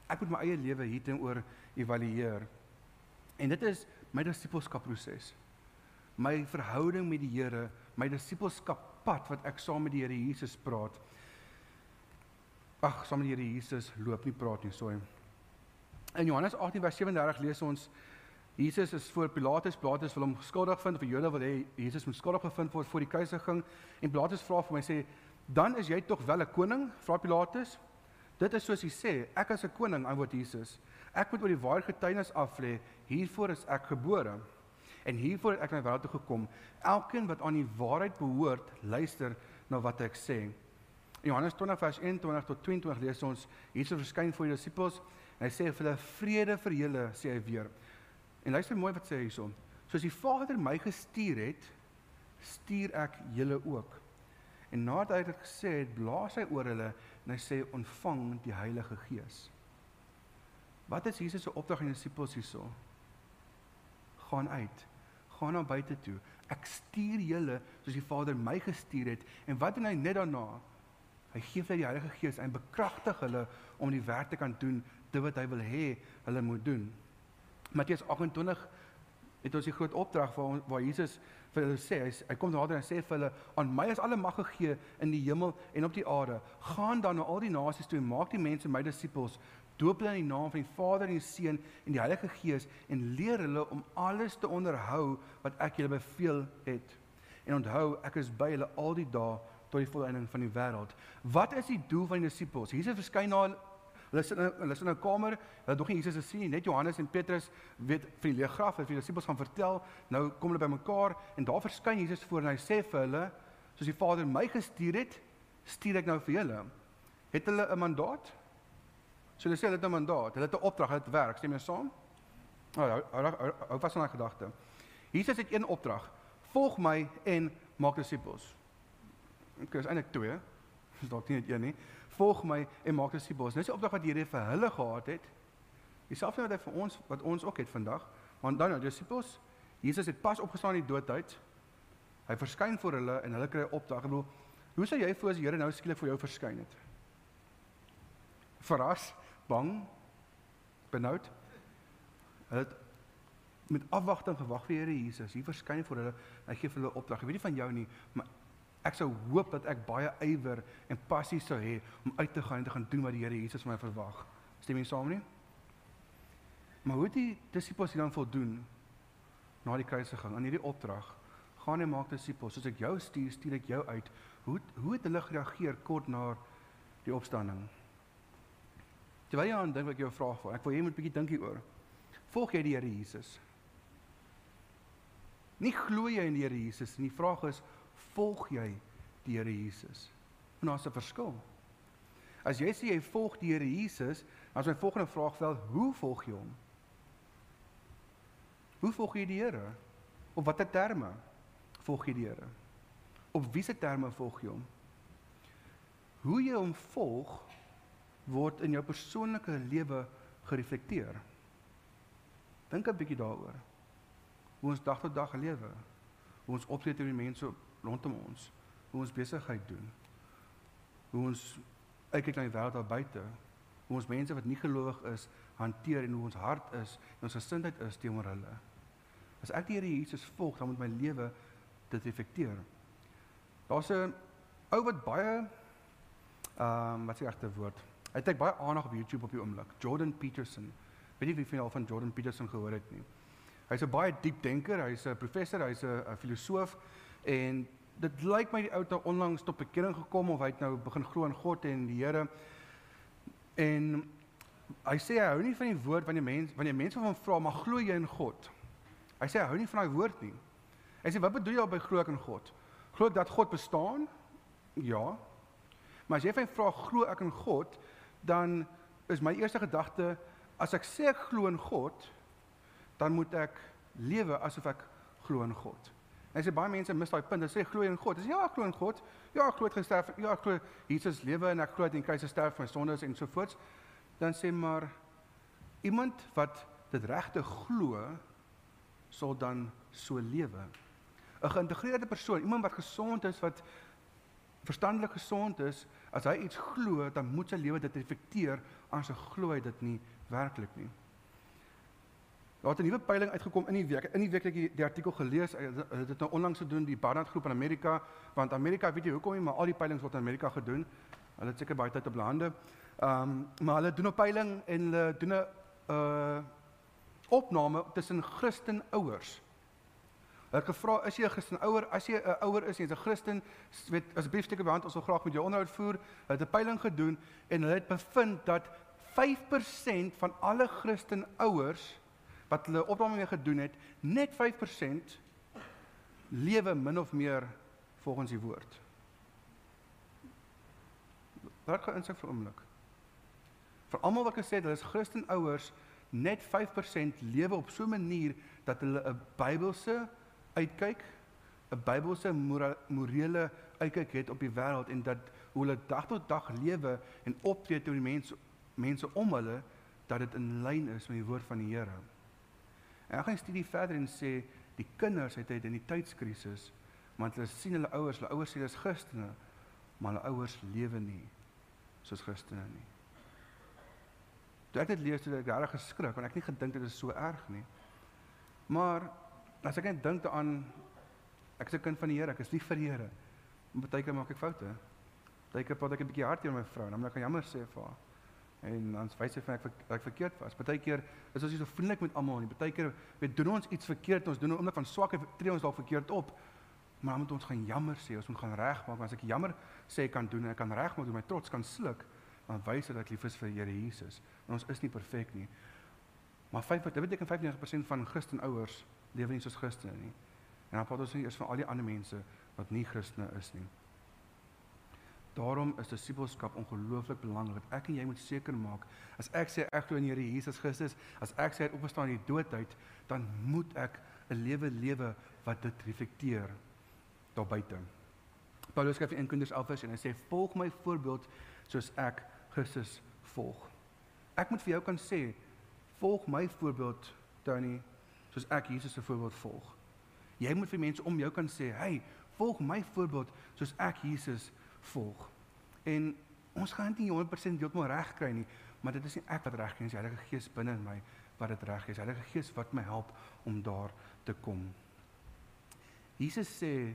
ek moet my eie lewe hieroor evalueer. En dit is my disippelskap proses. My verhouding met die Here, my disippelskap pad wat ek saam met die Here Jesus praat. Ag, saam met die Here Jesus loop nie praat nie, sorry. In Johannes 18 vers 37 lees ons Jesus is voor Pilatus, Pilatus wil hom skuldig vind die Jode wil hê Jesus moet skuldig bevind word voor die keiserging en Pilatus vra vir my sê, "Dan is jy tog wel 'n koning?" vra Pilatus. Dit is soos hy sê, ek as 'n koning, antwoord Jesus. Ek moet oor die ware getuienis af lê, hiervoor is ek gebore. En hiervoor het ek na wêreld toe gekom. Elkeen wat aan die waarheid behoort, luister na wat ek sê. In Johannes 20 vers 21 tot 22 lees ons Jesus verskyn voor die disippels en hy sê vir hulle vrede vir julle, sê hy weer. En luister mooi wat sê hy hierson. Soos die Vader my gestuur het, stuur ek julle ook. En nadat hy dit gesê het, blaas hy oor hulle en hy sê ontvang die Heilige Gees. Wat is Jesus se opdrag aan die disippels hierso? Gaan uit. Gaan na buite toe. Ek stuur julle soos die Vader my gestuur het en wat doen hy net daarna? Hy gee vir die Heilige Gees en bekragtig hulle om die werk te kan doen dit wat hy wil hê hulle moet doen. Matteus 28 het ons die groot opdrag waar waar Jesus vir hulle sê, hy, hy kom nader en sê vir hulle, "Aan my is alle mag gegee in die hemel en op die aarde. Gaan dan na al die nasies toe en maak die mense my disippels, doop hulle in die naam van die Vader en die Seun en die Heilige Gees en leer hulle om alles te onderhou wat ek julle beveel het. En onthou, ek is by julle al die dae tot die volëinding van die wêreld." Wat is die doel van die disippels? Jesus verskyn na Hulle sit in hulle sit in 'n kamer, hulle het nog nie Jesus gesien nie. Net Johannes en Petrus weet vir die leë graf, het vir die disippels gaan vertel. Nou kom hulle bymekaar en daar verskyn Jesus voor en hy sê vir hulle, soos die Vader my gestuur het, stuur ek nou vir julle. Het hulle 'n mandaat? So hulle sê hulle het 'n mandaat, hulle het 'n opdrag, hulle het werk. Stem jy saam? Nou, hou hou vas aan daai gedagte. Jesus het een opdrag. Volg my en maak disippels. Ek is eintlik twee. Dis dalk nie net een nie volg my en maak disippels. Dis die opdrag wat Here vir hulle gehad het. Dieselfde wat hy vir ons wat ons ook het vandag. Want dan nou disippels, Jesus het pas opgestaan uit die dood uit. Hy verskyn voor hulle en hulle kry 'n opdrag. Ek bedoel, hoe sou jy voel as die Here nou skielik vir jou verskyn het? Verras, bang, benoud. Hulle het met afwagting gewag vir Here Jesus. Hier verskyn voor hulle. Hy gee vir hulle opdrag. Ek weet nie van jou nie, maar Ek sou hoop dat ek baie ywer en passie sou hê om uit te gaan en te gaan doen wat die Here Jesus van my verwag. Stem jy saam nie? Maar hoe die disippels hier dan voldoen na die kruisiging aan hierdie opdrag, gaan en maak disippels. Soos ek jou stuur, stuur ek jou uit. Hoe hoe het hulle gereageer kort na die opstanding? Terwyl jy aan dink wat ek jou vra vir, ek wil jy moet bietjie dink hieroor. Volg jy die Here Jesus? Nie glo jy in die Here Jesus nie. Die vraag is, volg jy die Here Jesus? En daar's 'n verskil. As jy sê jy volg die Here Jesus, dan is my volgende vraag wel, hoe volg jy hom? Hoe volg jy die Here? Op watter terme volg jy die Here? Op wiese terme volg jy hom? Hoe jy hom volg word in jou persoonlike lewe gereflekteer. Dink 'n bietjie daaroor. Hoe ons dag tot dag lewe. Hoe ons optree teenoor die mense rondom ons, hoe ons besigheid doen, hoe ons kyk na die wêreld daar buite, hoe ons mense wat nie gelowig is hanteer en hoe ons hart is en ons gesindheid is teenoor hulle. As ek die Here Jesus volg, dan moet my lewe dit reflekteer. Daar's 'n ou wat baie ehm um, wat die regte woord? Hy het baie aandag op YouTube op die oomblik. Jordan Peterson. Weet jy wie van al van Jordan Peterson gehoor het nie? Hy's 'n baie diep denker, hy's 'n professor, hy's 'n filosoof En dit lyk my die ou het onlangs tot bekering gekom of hy het nou begin glo in God en die Here. En hy sê hy hou nie van die woord wanneer mense wanneer mense van hom vra maar glo jy in God? Hy sê hy hou nie van daai woord nie. Hy sê wat bedoel jy by glo ek in God? Glo dat God bestaan? Ja. Maar as jy van vra glo ek in God, dan is my eerste gedagte as ek sê ek glo in God, dan moet ek lewe asof ek glo in God. Hy sê baie mense mis daai punt. Hulle sê glo in God. Dis ja, ek glo in God. Ja, ek glo het gesterf. Ja, ek glo Jesus lewe en ek glo dat hy kruis gesterf vir my sondes en so voort. Dan sê maar iemand wat dit regte glo sal dan so lewe. 'n Geïntegreerde persoon, iemand wat gesond is, wat verstandelik gesond is, as hy iets glo, dan moet sy lewe dit reflekteer, anders glo hy dit nie werklik nie. Daar het 'n nuwe peiling uitgekom in die week. In die week het ek die, die artikel gelees. Hulle het dit nou onlangs gedoen die Barnard groep in Amerika, want Amerika, weet jy hoekom nie, maar al die peilings word in Amerika gedoen. Hulle het seker baie tyd op hulle hande. Ehm, um, maar hulle doen 'n peiling en hulle doen 'n uh opname tussen Christen ouers. Het gevra, is jy 'n Christen ouer? As jy 'n ouer is, jy's 'n Christen, weet asseblief steek die hand, ons wil graag met jou onderhoud voer. Hulle het 'n peiling gedoen en hulle het bevind dat 5% van alle Christen ouers wat hulle opname mee gedoen het, net 5% lewe min of meer volgens die woord. Wat gaan insig vir oomblik? Vir almal wat gesê het hulle is Christen ouers, net 5% lewe op so 'n manier dat hulle 'n Bybelse uitkyk, 'n Bybelse morele uitkyk het op die wêreld en dat hoe hulle dag tot dag lewe en optree teenoor die mense mense om hulle dat dit in lyn is met die woord van die Here. En ek gaan studie verder en sê die kinders het die tydskrisis want hulle sien hulle ouers, hulle ouers sê hulle is Christene, maar hulle ouers lewe nie soos Christene nie. Toe ek dit lees, het ek reg geskrik want ek het nie gedink dit is so erg nie. Maar as ek net dink daaraan ek is 'n kind van die Here, ek is lief vir die Here. Maar baie keer maak ek foute. Baie keer praat ek 'n bietjie hard teenoor my vrou, dan moet ek jammer sê vir haar. En dan wys sy vir ek dat ek verkeerd was. Baie keer is ons nie so vriendelik met almal nie. Baie keer weet doen ons iets verkeerd, ons doen 'n oomblik van swakheid, tree ons dalk verkeerd op. Maar dan moet ons gaan jammer sê, ons moet gaan regmaak. As ek jammer sê ek kan doen en ek kan regmaak, my trots kan sluk, dan wys dit dat ek lief is vir Here Jesus. En ons is nie perfek nie. Maar 5 dit beteken 95% van Christen ouers lewe nie soos Christene nie. En dan praat ons nie eers van al die ander mense wat nie Christene is nie. Daarom is disippelskap ongelooflik belangrik. Ek en jy moet seker maak as ek sê ek glo in Here Jesus Christus, as ek sê hy het opgestaan uit die dood uit, dan moet ek 'n lewe lewe wat dit reflekteer daar buite. Paulus skryf in Korintiërs 11 en hy sê volg my voorbeeld soos ek Christus volg. Ek moet vir jou kan sê volg my voorbeeld Tony soos ek Jesus se voorbeeld volg. Jy moet vir mense om jou kan sê, "Hey, volg my voorbeeld soos ek Jesus volg." En ons gaan nie 100% heeltemal reg kry nie, maar dit is nie ek wat reg kry nie, dis die Heilige Gees binne in my wat dit reg is. Die Heilige Gees wat my help om daar te kom. Jesus sê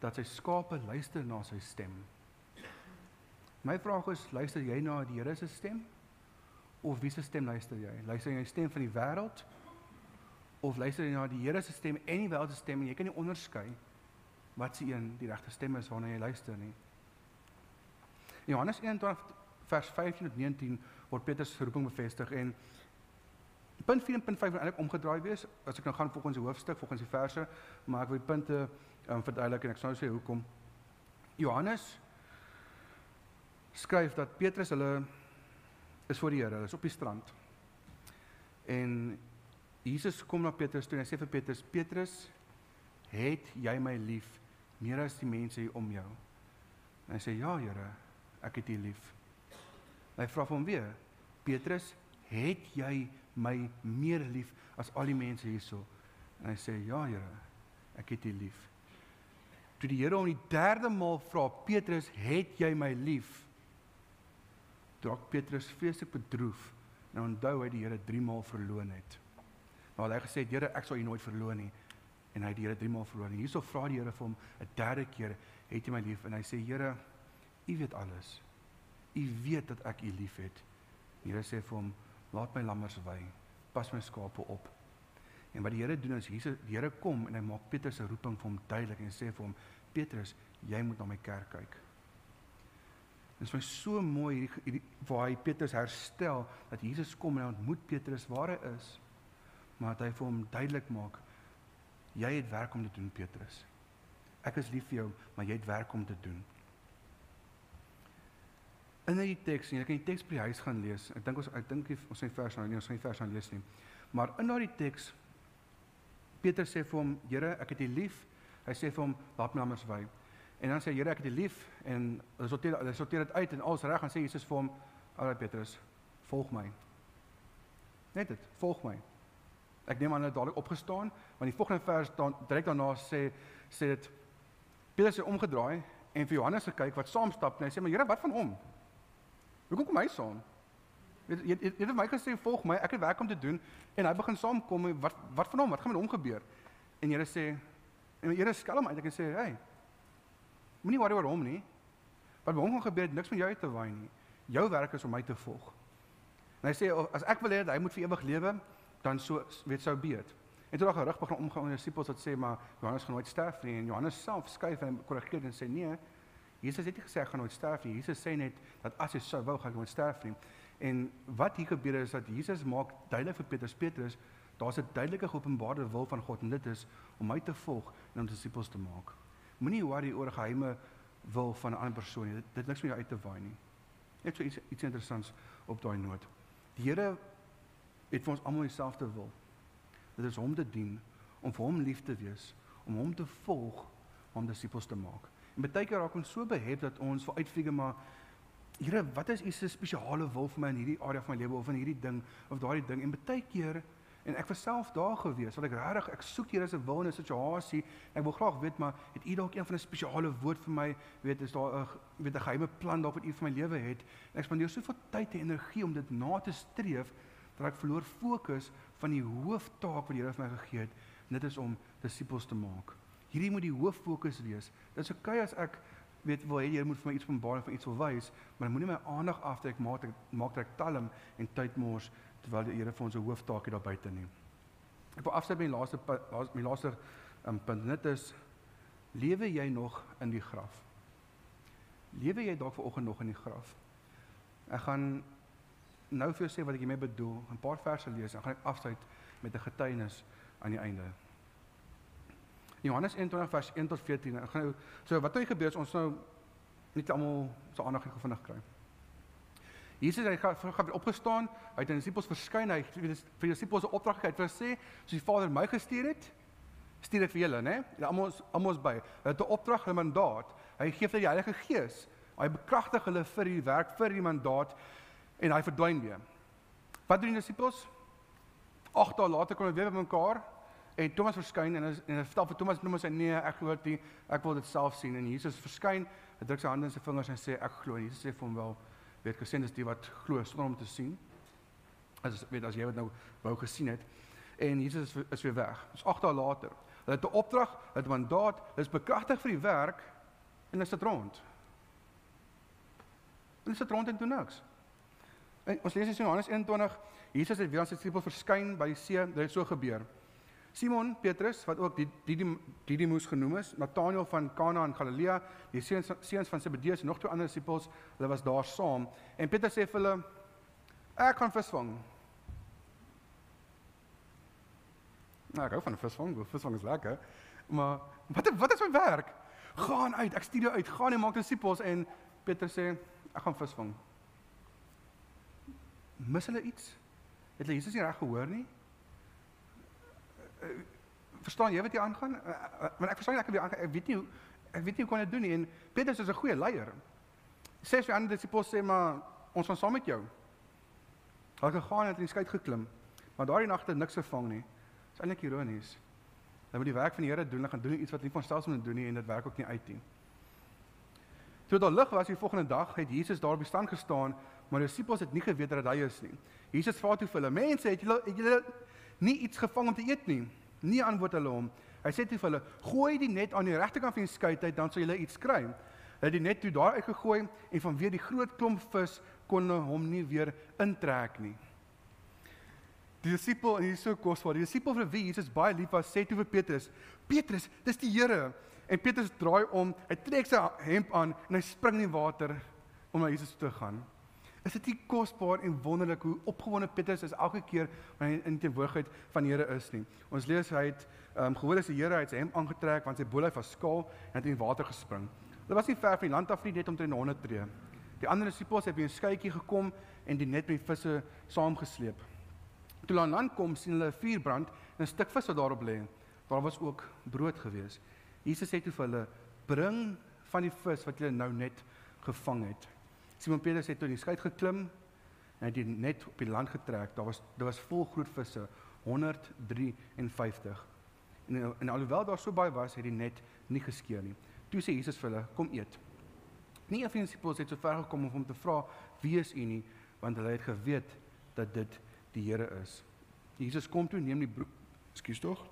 dat sy skape luister na sy stem. My vraag is, luister jy na die Here se stem? Of wie se stem luister jy? Luister jy na die stem van die wêreld of luister jy na die Here se stem en die wêreld se stem en jy kan nie onderskei wat se een die regte stem is waarna jy luister nie. Johannes 21 vers 15 tot 19 word Petrus se roeping bevestig en punt 4 en punt 5 moet eintlik omgedraai wees as ek nou gaan volgens die hoofstuk, volgens die verse, maar ek wil die punte um, verduidelik en ek sou sê hoekom. Johannes skryf dat Petrus hulle is voor die Here, hulle is op die strand. En Jesus kom na Petrus toe en hy sê vir Petrus: "Petrus, het jy my lief meer as die mense hier om jou?" En hy sê: "Ja, Here, ek het U lief." Hy vra hom weer: "Petrus, het jy my meer lief as al die mense hierso?" En hy sê: "Ja, Here, ek het U lief." Toe die Here hom die derde maal vra: "Petrus, het jy my lief?" Draak Petrus vreeslik bedroef en onthou hy die Here 3 maal verloon het. Maar hy gesê Here, ek sal U nooit verloon nie. En hy het die Here 3 maal verloon. Hierso vra die Here vir hom 'n derde keer, "Het jy my lief?" En hy sê, "Here, U weet alles. U weet dat ek U liefhet." Die Here sê vir hom, "Laat my lammers wy. Pas my skape op." En wat die Here doen is Jesus, die Here kom en hy maak Petrus se roeping vir hom duidelik en sê vir hom, "Petrus, jy moet na my kerk kyk." Dit is vir so mooi hierdie, hierdie waar hy Petrus herstel dat Jesus kom en hy ontmoet Petrus waar hy is maar dat hy vir hom duidelik maak jy het werk om te doen Petrus. Ek is lief vir jou, maar jy het werk om te doen. In die teks, jy kan die teks by die huis gaan lees. Ek dink ons ek dink ons sien vers nou nie, ons sien vers aan lees nie. Maar in daardie teks Petrus sê vir hom, Here, ek het U lief. Hy sê vir hom, laat my anders wy. En dan sê Here, ek het U lief en hulle sorteer hulle sorteer dit uit en alles reg en sê Jesus vir hom, "Alraai Petrus, volg my." Net dit, volg my. Ek neem aan hulle dadelik opgestaan, want die volgende vers dan direk daarna sê sê dit Petrus het omgedraai en vir Johannes gekyk wat saam stap en hy sê maar Here, wat van hom? Hoekom kom hy saam? Weet jy jy het my gesê volg my, ek het werk om te doen en hy begin saamkom wat wat van hom? Wat gaan met hom gebeur? En Here sê en Here skelm eintlik en sê, "Hey, moenie worry oor hom nie. Wat met hom gaan gebeur, het niks met jou te waai nie. Jou werk is om my te volg." En hy sê as ek wil hê hy moet vir ewig lewe, dan so weet sou beet. En toe daag gerig begin omgaan met die disippels wat sê maar Johannes gaan nooit sterf nie en Johannes self skuif en korrigeer en sê nee. Jesus het nie gesê hy gaan nooit sterf nie. Jesus sê net dat as hy sou wou gaan hy nooit sterf nie. En wat hier gebeur is dat Jesus maak duidelik vir Petrus Petrus daar's 'n duidelike geopenbaarde wil van God en dit is om my te volg en om disippels te maak. Moenie worry oor geheime wil van 'n ander persoon nie. Dit, dit niks met jou uit te waai nie. Net so iets iets interessants op daai noot. Die Here het vir ons almal dieselfde wil. Dit is hom te dien, om vir hom lief te wees, om hom te volg, om disippels te maak. En baie keer raak ons so behep dat ons wil uitfigure maar Here, wat is u se spesiale wil vir my in hierdie area van my lewe of in hierdie ding of daardie ding? En baie keer en ek was self daar gewees, want ek regtig ek soek Here se wil in 'n situasie. Ek wil graag weet maar het u dalk een van 'n spesiale woord vir my? Weet is daar 'n weet 'n geheime plan dalk wat u vir my lewe het? En ek spandeer soveel tyd en energie om dit na te streef dat ek verloor fokus van die hooftaak wat die Here vir my gegee het, dit is om disippels te maak. Hierdie moet die hoof fokus wees. Dit is okay as ek weet hê jy moet vir my iets openbaar of iets wil wys, maar moenie my aandag aftrek maak ek maak ek talm en tyd mors terwyl die Here vir ons 'n hooftaakie daar buite neem. Ek wil afsluit met die laaste my laaste um, punt. Dit is lewe jy nog in die graf? Lewe jy dalk vanoggend nog in die graf? Ek gaan nou vir jou sê wat ek hiermee bedoel. 'n Paar verse lees en gaan ek afsluit met 'n getuienis aan die einde. Johannes 21 vers 1 tot 14. Ek gaan nou so wat het gebeur as ons nou net almal so aandag het gevindig kry. Jesus hy gaan opgestaan, hy het aan die disippels verskyn, hy het vir die disippels 'n opdrag gegee, hy het gesê, soos die Vader my gestuur het, stuur ek vir julle, né? Almal almal is by. Hy het 'n opdrag, 'n mandaat. Hy gee vir die Heilige Gees. Hy bekragtig hulle vir die werk, vir die mandaat en hy verdwyn weer. Wat doen die disippels? 8 dae later kom hulle weer bymekaar En Thomas verskyn en en hy vertel vir Thomas Thomas hy nee, ek glo dit, ek wil dit self sien en Jesus verskyn, hy druk sy hande in sy vingers en sê ek glo. Jesus sê vir hom wel, weet gesien is die wat glo sonder om te sien. As weet as jy wat nou wou gesien het en Jesus is, is weer weg. Dis 8 dae later. Hulle het 'n opdrag, hulle het 'n mandaat, hulle is bekragtig vir die werk en hulle sit rond. Hulle sit rond en doen niks. En ons lees in Johannes 21, Jesus het weer aan sy disippels verskyn by die see, dit het so gebeur. Simon Petrus wat ook die Didimus genoem is, Nathanael van Kana in Galilea, die seuns seuns van Zebedeus en nog twee ander disippels, hulle was daar saam. En Petrus sê vir hulle: "Ek gaan visvang." Nou, ek hou van visvang, visvang is lekker. Maar wat wat is my werk? Gaan uit, ek stuur jou uit, gaan en maak disippels en Petrus sê: "Ek gaan visvang." Mis hulle iets? Het hulle Jesus nie reg gehoor nie? Uh, verstaan jy wat hier aangaan? Uh, uh, want ek verstaan ek weer aangaan. Ek weet nie hoe ek weet nie hoe kon dit doen nie. En Petrus is 'n goeie leier. Sê vir ander disippels sê maar ons gaan saam met jou. Hulle het gegaan en het in die skei geklim. Maar daardie nag het niks gevang nie. Dit is eintlik ironies. Hulle moet die werk van die Here doen. Hulle gaan doen iets wat nie van selfs moet doen nie en dit werk ook nie uit nie. Toe daar lig was die volgende dag, het Jesus daar op die stand gestaan, maar die disippels het nie geweet dat hy is nie. Jesus vra toe vir hulle: "Mense, het julle nie iets gevang om te eet nie. Nie antwoord hulle hom. Hy sê toe vir hulle: "Gooi die net aan die regterkant van die skei uit, dan sal julle iets kry." Hulle het die net toe daar uitgegooi en vanweer die groot klomp vis kon hom nie weer intrek nie. Die disipel en hier so kosbaar. Die disipel vir wie Jesus baie lief was, sê toe vir Petrus: "Petrus, dis die Here." En Petrus draai om, hy trek sy hemp aan en hy spring in die water om na Jesus toe te gaan. Is dit nie kosbaar en wonderlik hoe opgewonde Petrus is elke keer wanneer hy in teenwoordigheid van die Here is nie. Ons lees hy het um, gehoor as die Here het sy hemp aangetrek want sy bolyf was skaal en het in die water gespring. Hulle was nie ver van die land af nie, net omtrent 100 tree. Die ander disippels het by 'n skuitjie gekom en die net met die visse saamgesleep. Toe hulle aan land kom, sien hulle 'n vuur brand en 'n stuk vis wat daarop lê. Daar was ook brood gewees. Jesus sê toe vir hulle: "Bring van die vis wat julle nou net gevang het." Simon Petrus het tot die skei geklim en het net op die land getrek. Daar was daar was vol groot visse, 153. En en alhoewel daar so baie was, het die net nie geskeur nie. Toe sê Jesus vir hulle: "Kom eet." Nie een van die disippels het so ver gekom om hom te vra: "Wie is u nie?" want hulle het geweet dat dit die Here is. Jesus kom toe, neem die brood. Ekskuus tog.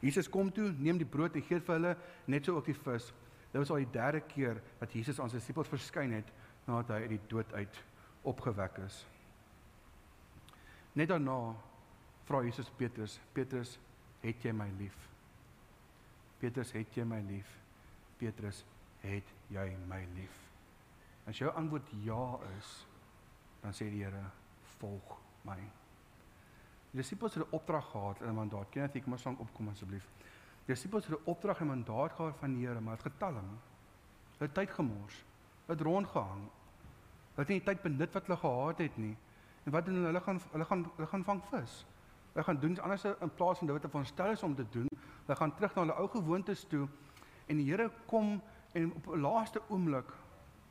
Jesus kom toe, neem die brood en gee vir hulle net so ook die vis. Dit was al die derde keer dat Jesus aan sy disippels verskyn het nadat hy uit die dood uit opgewek is. Net daarna vra Jesus Petrus, Petrus, het jy my lief? Petrus, het jy my lief? Petrus, het jy my lief? As jou antwoord ja is, dan sê die Here, volg my. Die disippels het 'n opdrag gehad en 'n mandaat. Ken jy, kom ons vang opkom asseblief. Die disippels het 'n opdrag en 'n mandaat gehad van die Here, maar het getalm. Hulle tyd gemors het rondgehang. Hulle het nie die tyd benut wat hulle gehad het nie. En wat doen hulle? Hulle gaan hulle gaan hulle gaan vang vis. Hulle gaan doen iets anders in plaas van dit wat hulle veronderstel is om te doen. Hulle gaan terug na hulle ou gewoontes toe en die Here kom en op 'n laaste oomblik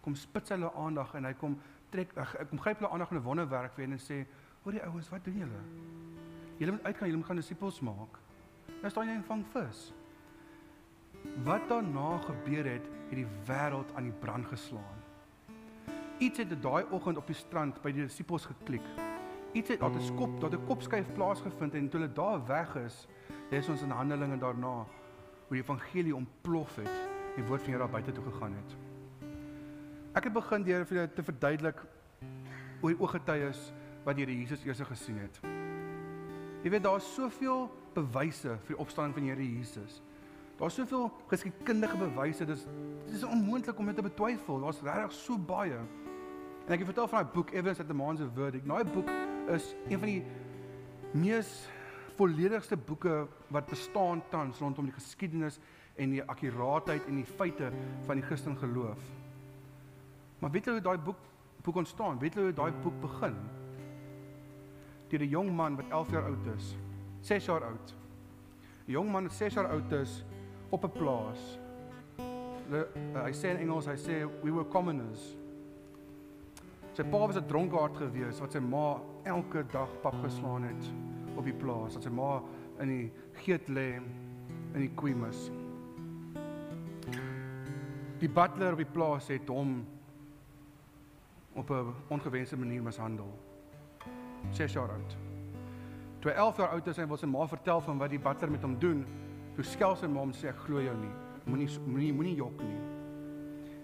kom spits hulle aandag en hy kom trek ek kom gryp hulle aandag in 'n wonderwerk vir en sê: "Hoor die ouens, wat doen julle? Julle moet uitgaan, julle moet gaan disippels maak." Nou staan jy en vang vis. Wat daarna gebeur het, het die wêreld aan die brand geslaan. Iets het daai oggend op die strand by die disippels geklik. Iets het daar 'n skop, daar 'n kopskuif plaasgevind en toe hulle daar weg is, Lees ons in Handelinge daarna hoe die evangelie ontplof het en die woord van Here daar buite toe gegaan het. Ek het begin deur vir te verduidelik hoe die ooggetuies wat die Here Jesus eers gesien het. Jy weet daar's soveel bewyse vir die opstanding van die Here Jesus. Daar's soveel geskiedkundige bewyse, dis dit is onmoontlik om dit te betwyfel. Daar's regtig so baie. En ek het vertel van daai boek Evidence at the Man's Verdict. Daai boek is een van die mees volledigste boeke wat bestaan tans rondom die geskiedenis en die akkuraatheid en die feite van die Christen geloof. Maar weet jy hoe daai boek boek ontstaan? Weet jy hoe daai boek begin? Deur 'n jong man wat 11 jaar oud is. 6 jaar oud. 'n Jong man wat 6 jaar oud is op 'n plaas. Hulle uh, hy sê in Engels, hy sê we were commoners. Sy pa was 'n dronkaard gewees wat sy ma elke dag pap geslaan het op die plaas. Dat sy ma in die geet lê in die kweemis. Die butler op die plaas het hom op 'n ongewenste manier mishandel. 6 jaar oud. Toe hy 11 jaar oud is en wil sy ma vertel van wat die butler met hom doen, toe skel sy ma hom sê ek glo jou nie. Moenie moenie moenie jok nie.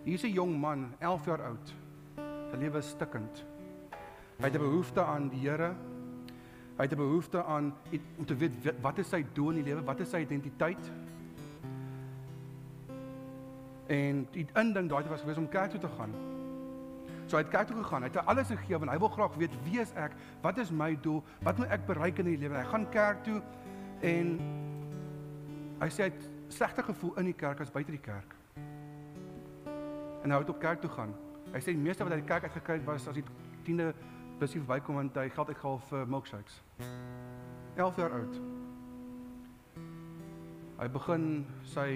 Hier's 'n jong man, 11 jaar oud. Sy lewe is stikkend. Hy het 'n behoefte aan die Here. Hy het 'n behoefte aan om te weet wat is sy doel in die lewe? Wat is sy identiteit? En die inding daai was gewees om kerk toe te gaan. So hy het kerk toe gegaan. Hy het alles gegee want hy wil graag weet wie is ek? Wat is my doel? Wat moet ek bereik in die lewe? Hy gaan kerk toe en hy sê hy het slegte gevoel in die kerk as buite die kerk. En hy het op kerk toe gaan. Hy sê die meeste wat hy die kerk uitgekry het was as die 10de busie verbykom want hy geld uitgehaal vir milkshakes. 11 jaar oud. Hy begin sy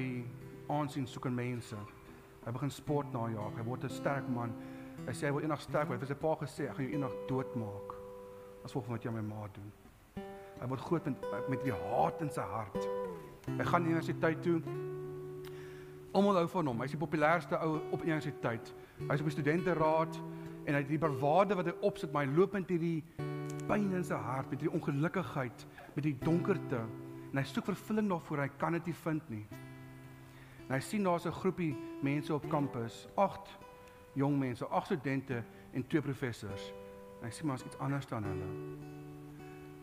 aansien soek in mense. Hy begin sport najag. Hy word 'n sterk man. Hy sê hy wil eendag sterk word. Hy het sy pa gesê ek gaan jou eendag doodmaak. As van wat jy aan my ma doen. Hy word groot met met die haat in sy hart. Hy gaan universiteit toe. Almal hou van hom. Hy's die populairste ou op universiteit. Hy's op die studenteraad en hy het die bravade wat hy opsit, maar hy loop met hierdie pyn in sy hart, met hierdie ongelukkigheid, met die donkerte. En hy soek vervulling daarvoor, hy kan dit nie vind nie. En hy sien daar's 'n groepie mense op kampus, 8 jong mense, ag studente en twee professors. En hy sê maar iets anders dan hulle.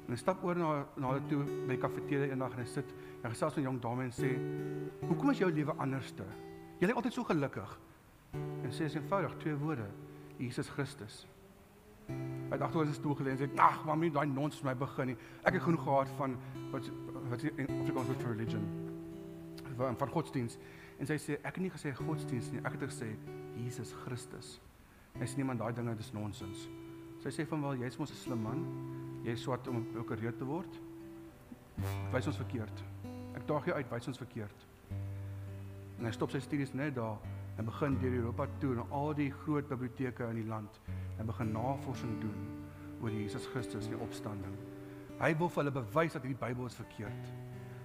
En hy stap oor na na hulle toe by die kafeteria eendag en hy sit en gesels met 'n jong dame en sê: "Hoekom is jou lewe anderste? Jy lyk altyd so gelukkig." En sê sy eenvoudig twee woorde: Jesus Christus. Hy het agteroor sy stoel gelê en sê: "Ag, maar moet daai nonsens my begin nie. Ek het genoeg gehad van wat wat in Afrikaans word vir religion. Van, van godsdienst." En sy sê: "Ek het nie gesê godsdienst nie. Ek het gesê Jesus Christus. Hy sê niemand daai dinge dis nonsens. Sy sê van wel jy's mos 'n slim man. Jy's swart om prokureur te word. Wys ons verkeerd. Daag jou uit, wys ons verkeerd. En hy stop sy studies net daar en begin deur Europa toe na al die groot biblioteke in die land en begin navorsing doen oor Jesus Christus en die opstanding. Hy wil vir hulle bewys dat hierdie Bybel is verkeerd.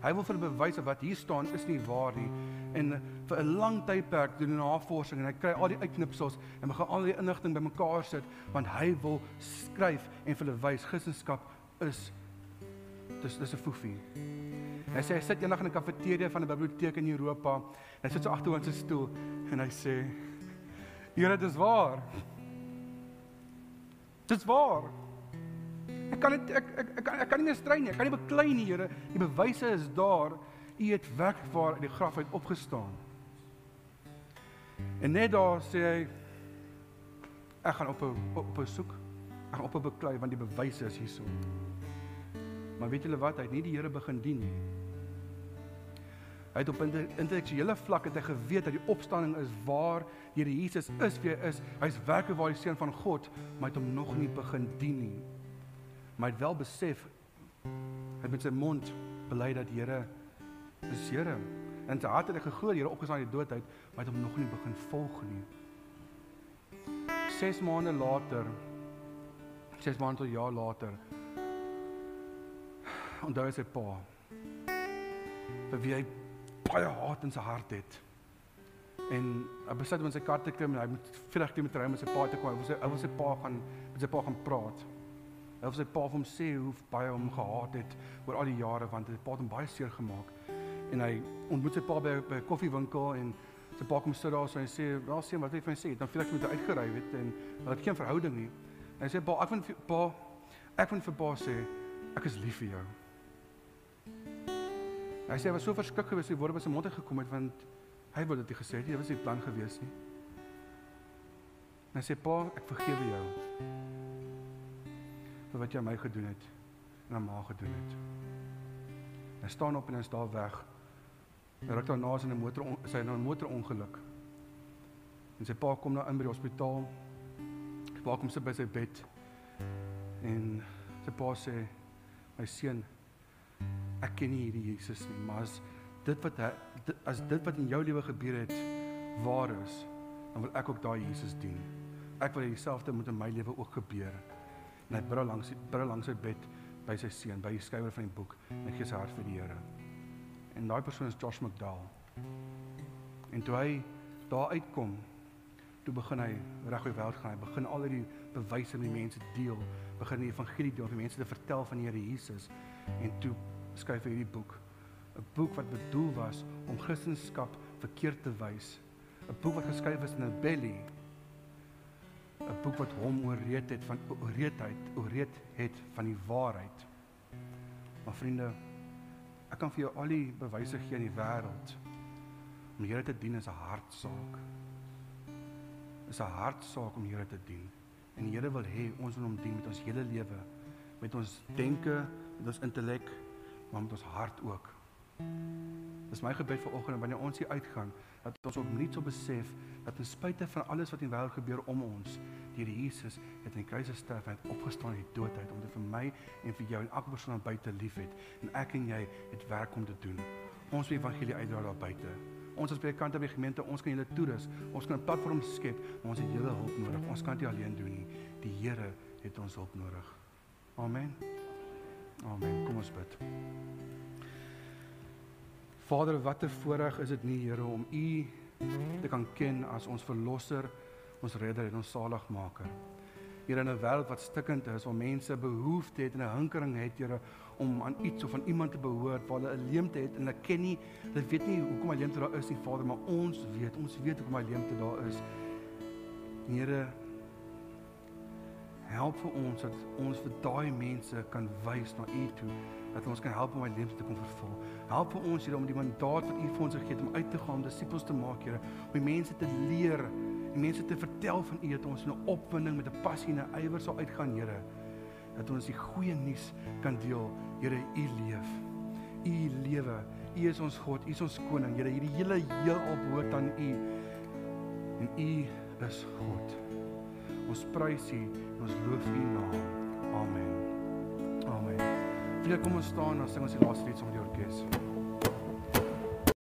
Hy wil vir hulle bewys dat wat hier staan is nie waar nie en vir 'n lang tydperk doen navorsing en hy kry al die uitknipsels en begin al die inligting bymekaar sit want hy wil skryf en vir hulle wys Christendom is dis dis 'n foefie. Hy sê hy sit eendag in 'n kafeteria van 'n biblioteek in Europa. Hy sit so agter op sy stoel en hy sê: "Here, dis waar. Dis waar. Ek kan dit ek ek ek kan ek kan nie meer strei nie. Ek kan nie beklei nie, Here. Die bewyse is daar. U het werklik uit die graf uit opgestaan. En net daar sê hy ek gaan op op op soek. Ek gaan op beklei want die bewyse is hierso. Maar weet julle wat? Hy het nie die Here begin dien nie. Hy het op 'n intellektuele vlak het hy geweet dat die opstanding is waar Here Jesus is wie hy is. Hy's werklik waar die seun van God, maar hy het hom nog nie begin dien nie. Maar hy het wel besef hy het met sy mond bely dat Here Dis Here. En sy hart het geglo die Here opgestaan uit die dood uit, maar het hom nog nie begin volg nie. 6 maande later 6 maande tot jaar later onthou sy pa vir wie hy baie haat in sy hart het. En hy besluit om in sy kar te klim en hy moet vinnig klim met ry om sy pa te kom. Hy wil sy hy wil sy pa gaan met sy pa gaan praat. Hy het sy pa vir hom sê hoe baie hom gehaat het oor al die jare want hy het pa hom baie seer gemaak. En hy ontmoet sy pa by by 'n koffiewinkel en sy pa kom sit daar so en sê, "Wel sien wat hy vir my sê." Dan voel ek met hy uitgery weet en hulle het geen verhouding nie. En hy sê, "Pa, ek wil pa ek wil vir pa sê ek is lief vir jou." Hy sê hy was so verskrik gewees die woorde by sy mond gekom het want hy wou dit gesê het, dit was nie plan gewees nie. En hy sê, "Pa, ek vergewe jou." vir wat jy my gedoen het en aan ma gedoen het. Hy staan op en hy is daar weg. Hy raak daarna in 'n motor sy nou 'n motorongeluk. En sy pa kom nou in by die hospitaal. Sy pa kom sit by sy bed. En sy pa sê: "My seun, ek ken nie hierdie Jesus nie, maar as dit wat hy, as dit wat in jou lewe gebeur het waar is, dan wil ek ook daai Jesus dien. Ek wil dieselfde moet in my lewe ook gebeur." en hy brul langs brul langs sy bed by sy seun by die skouer van die boek en gee sy hart vir die Here. En daai persoon is Josh McDowell. En toe hy daar uitkom, toe begin hy reg oor wêreld gaan. Hy begin al die bewyse met die mense deel, begin die evangelie deel, vir mense te vertel van die Here Jesus. En toe skryf hy hierdie boek, 'n boek wat bedoel was om Christendom verkeerd te wys. 'n Boek wat geskryf is in 'n belly 'n boek wat hom ooreed het van ooreedheid, ooreed het van die waarheid. Maar vriende, ek kan vir jou al die bewyse gee in die wêreld. Om die Here te dien is 'n hartsaak. Is 'n hartsaak om die Here te dien. En die Here wil hê ons moet hom dien met ons hele lewe, met ons denke, met ons intellek, maar met ons hart ook. Dis my gebed vir oggend wanneer ons hier uitgaan dat ons opnuut sal besef dat ten spyte van alles wat in die wêreld gebeur om ons, die Here Jesus het in die kruis gesterf en opgestaan uit die dood uit om dit vir my en vir jou en elke persoon aan buite liefhet en ek en jy het werk om te doen. Ons wil evangelie uitdra daar buite. Ons as predikante by gemeente, ons kan julle toerus, ons kan 'n platform skep, maar ons het julle hulp nodig. Ons kan dit alleen doen nie. Die Here het ons hulp nodig. Amen. Amen. Kom ons bid. Vader, wat 'n voorreg is dit nie, Here, om U te kan ken as ons verlosser, ons redder en ons saligmaker. Here in 'n wêreld wat stikkend is, waar mense behoefte het en 'n hinkering het, Here, om aan iets of aan iemand te behoort, waar hulle 'n leemte het en hulle ken nie, hulle weet nie hoekom hulle leemte daar is nie, Vader, maar ons weet, ons weet hoekom hulle leemte daar is. Here, help vir ons dat ons vir daai mense kan wys na U toe dat ons kan help om my lewe te kon vervul. Help vir ons Here om die mandaat wat U vir ons gegee het om uit te gaan, disippels te maak, Here, om die mense te leer, die mense te vertel van U dat ons in 'n opwinding met 'n passie en 'n ywer sal uitgaan, Here. Dat ons die goeie nuus kan deel, Here, U leef. U lewe. U is ons God, U is ons koning, Here. Hierdie hele heelal behoort aan U. En U is God. Ons prys U ons loof U naam. Amen. Amen. Vriende, kom ons staan en sing ons die laaste lied saam met die orkes.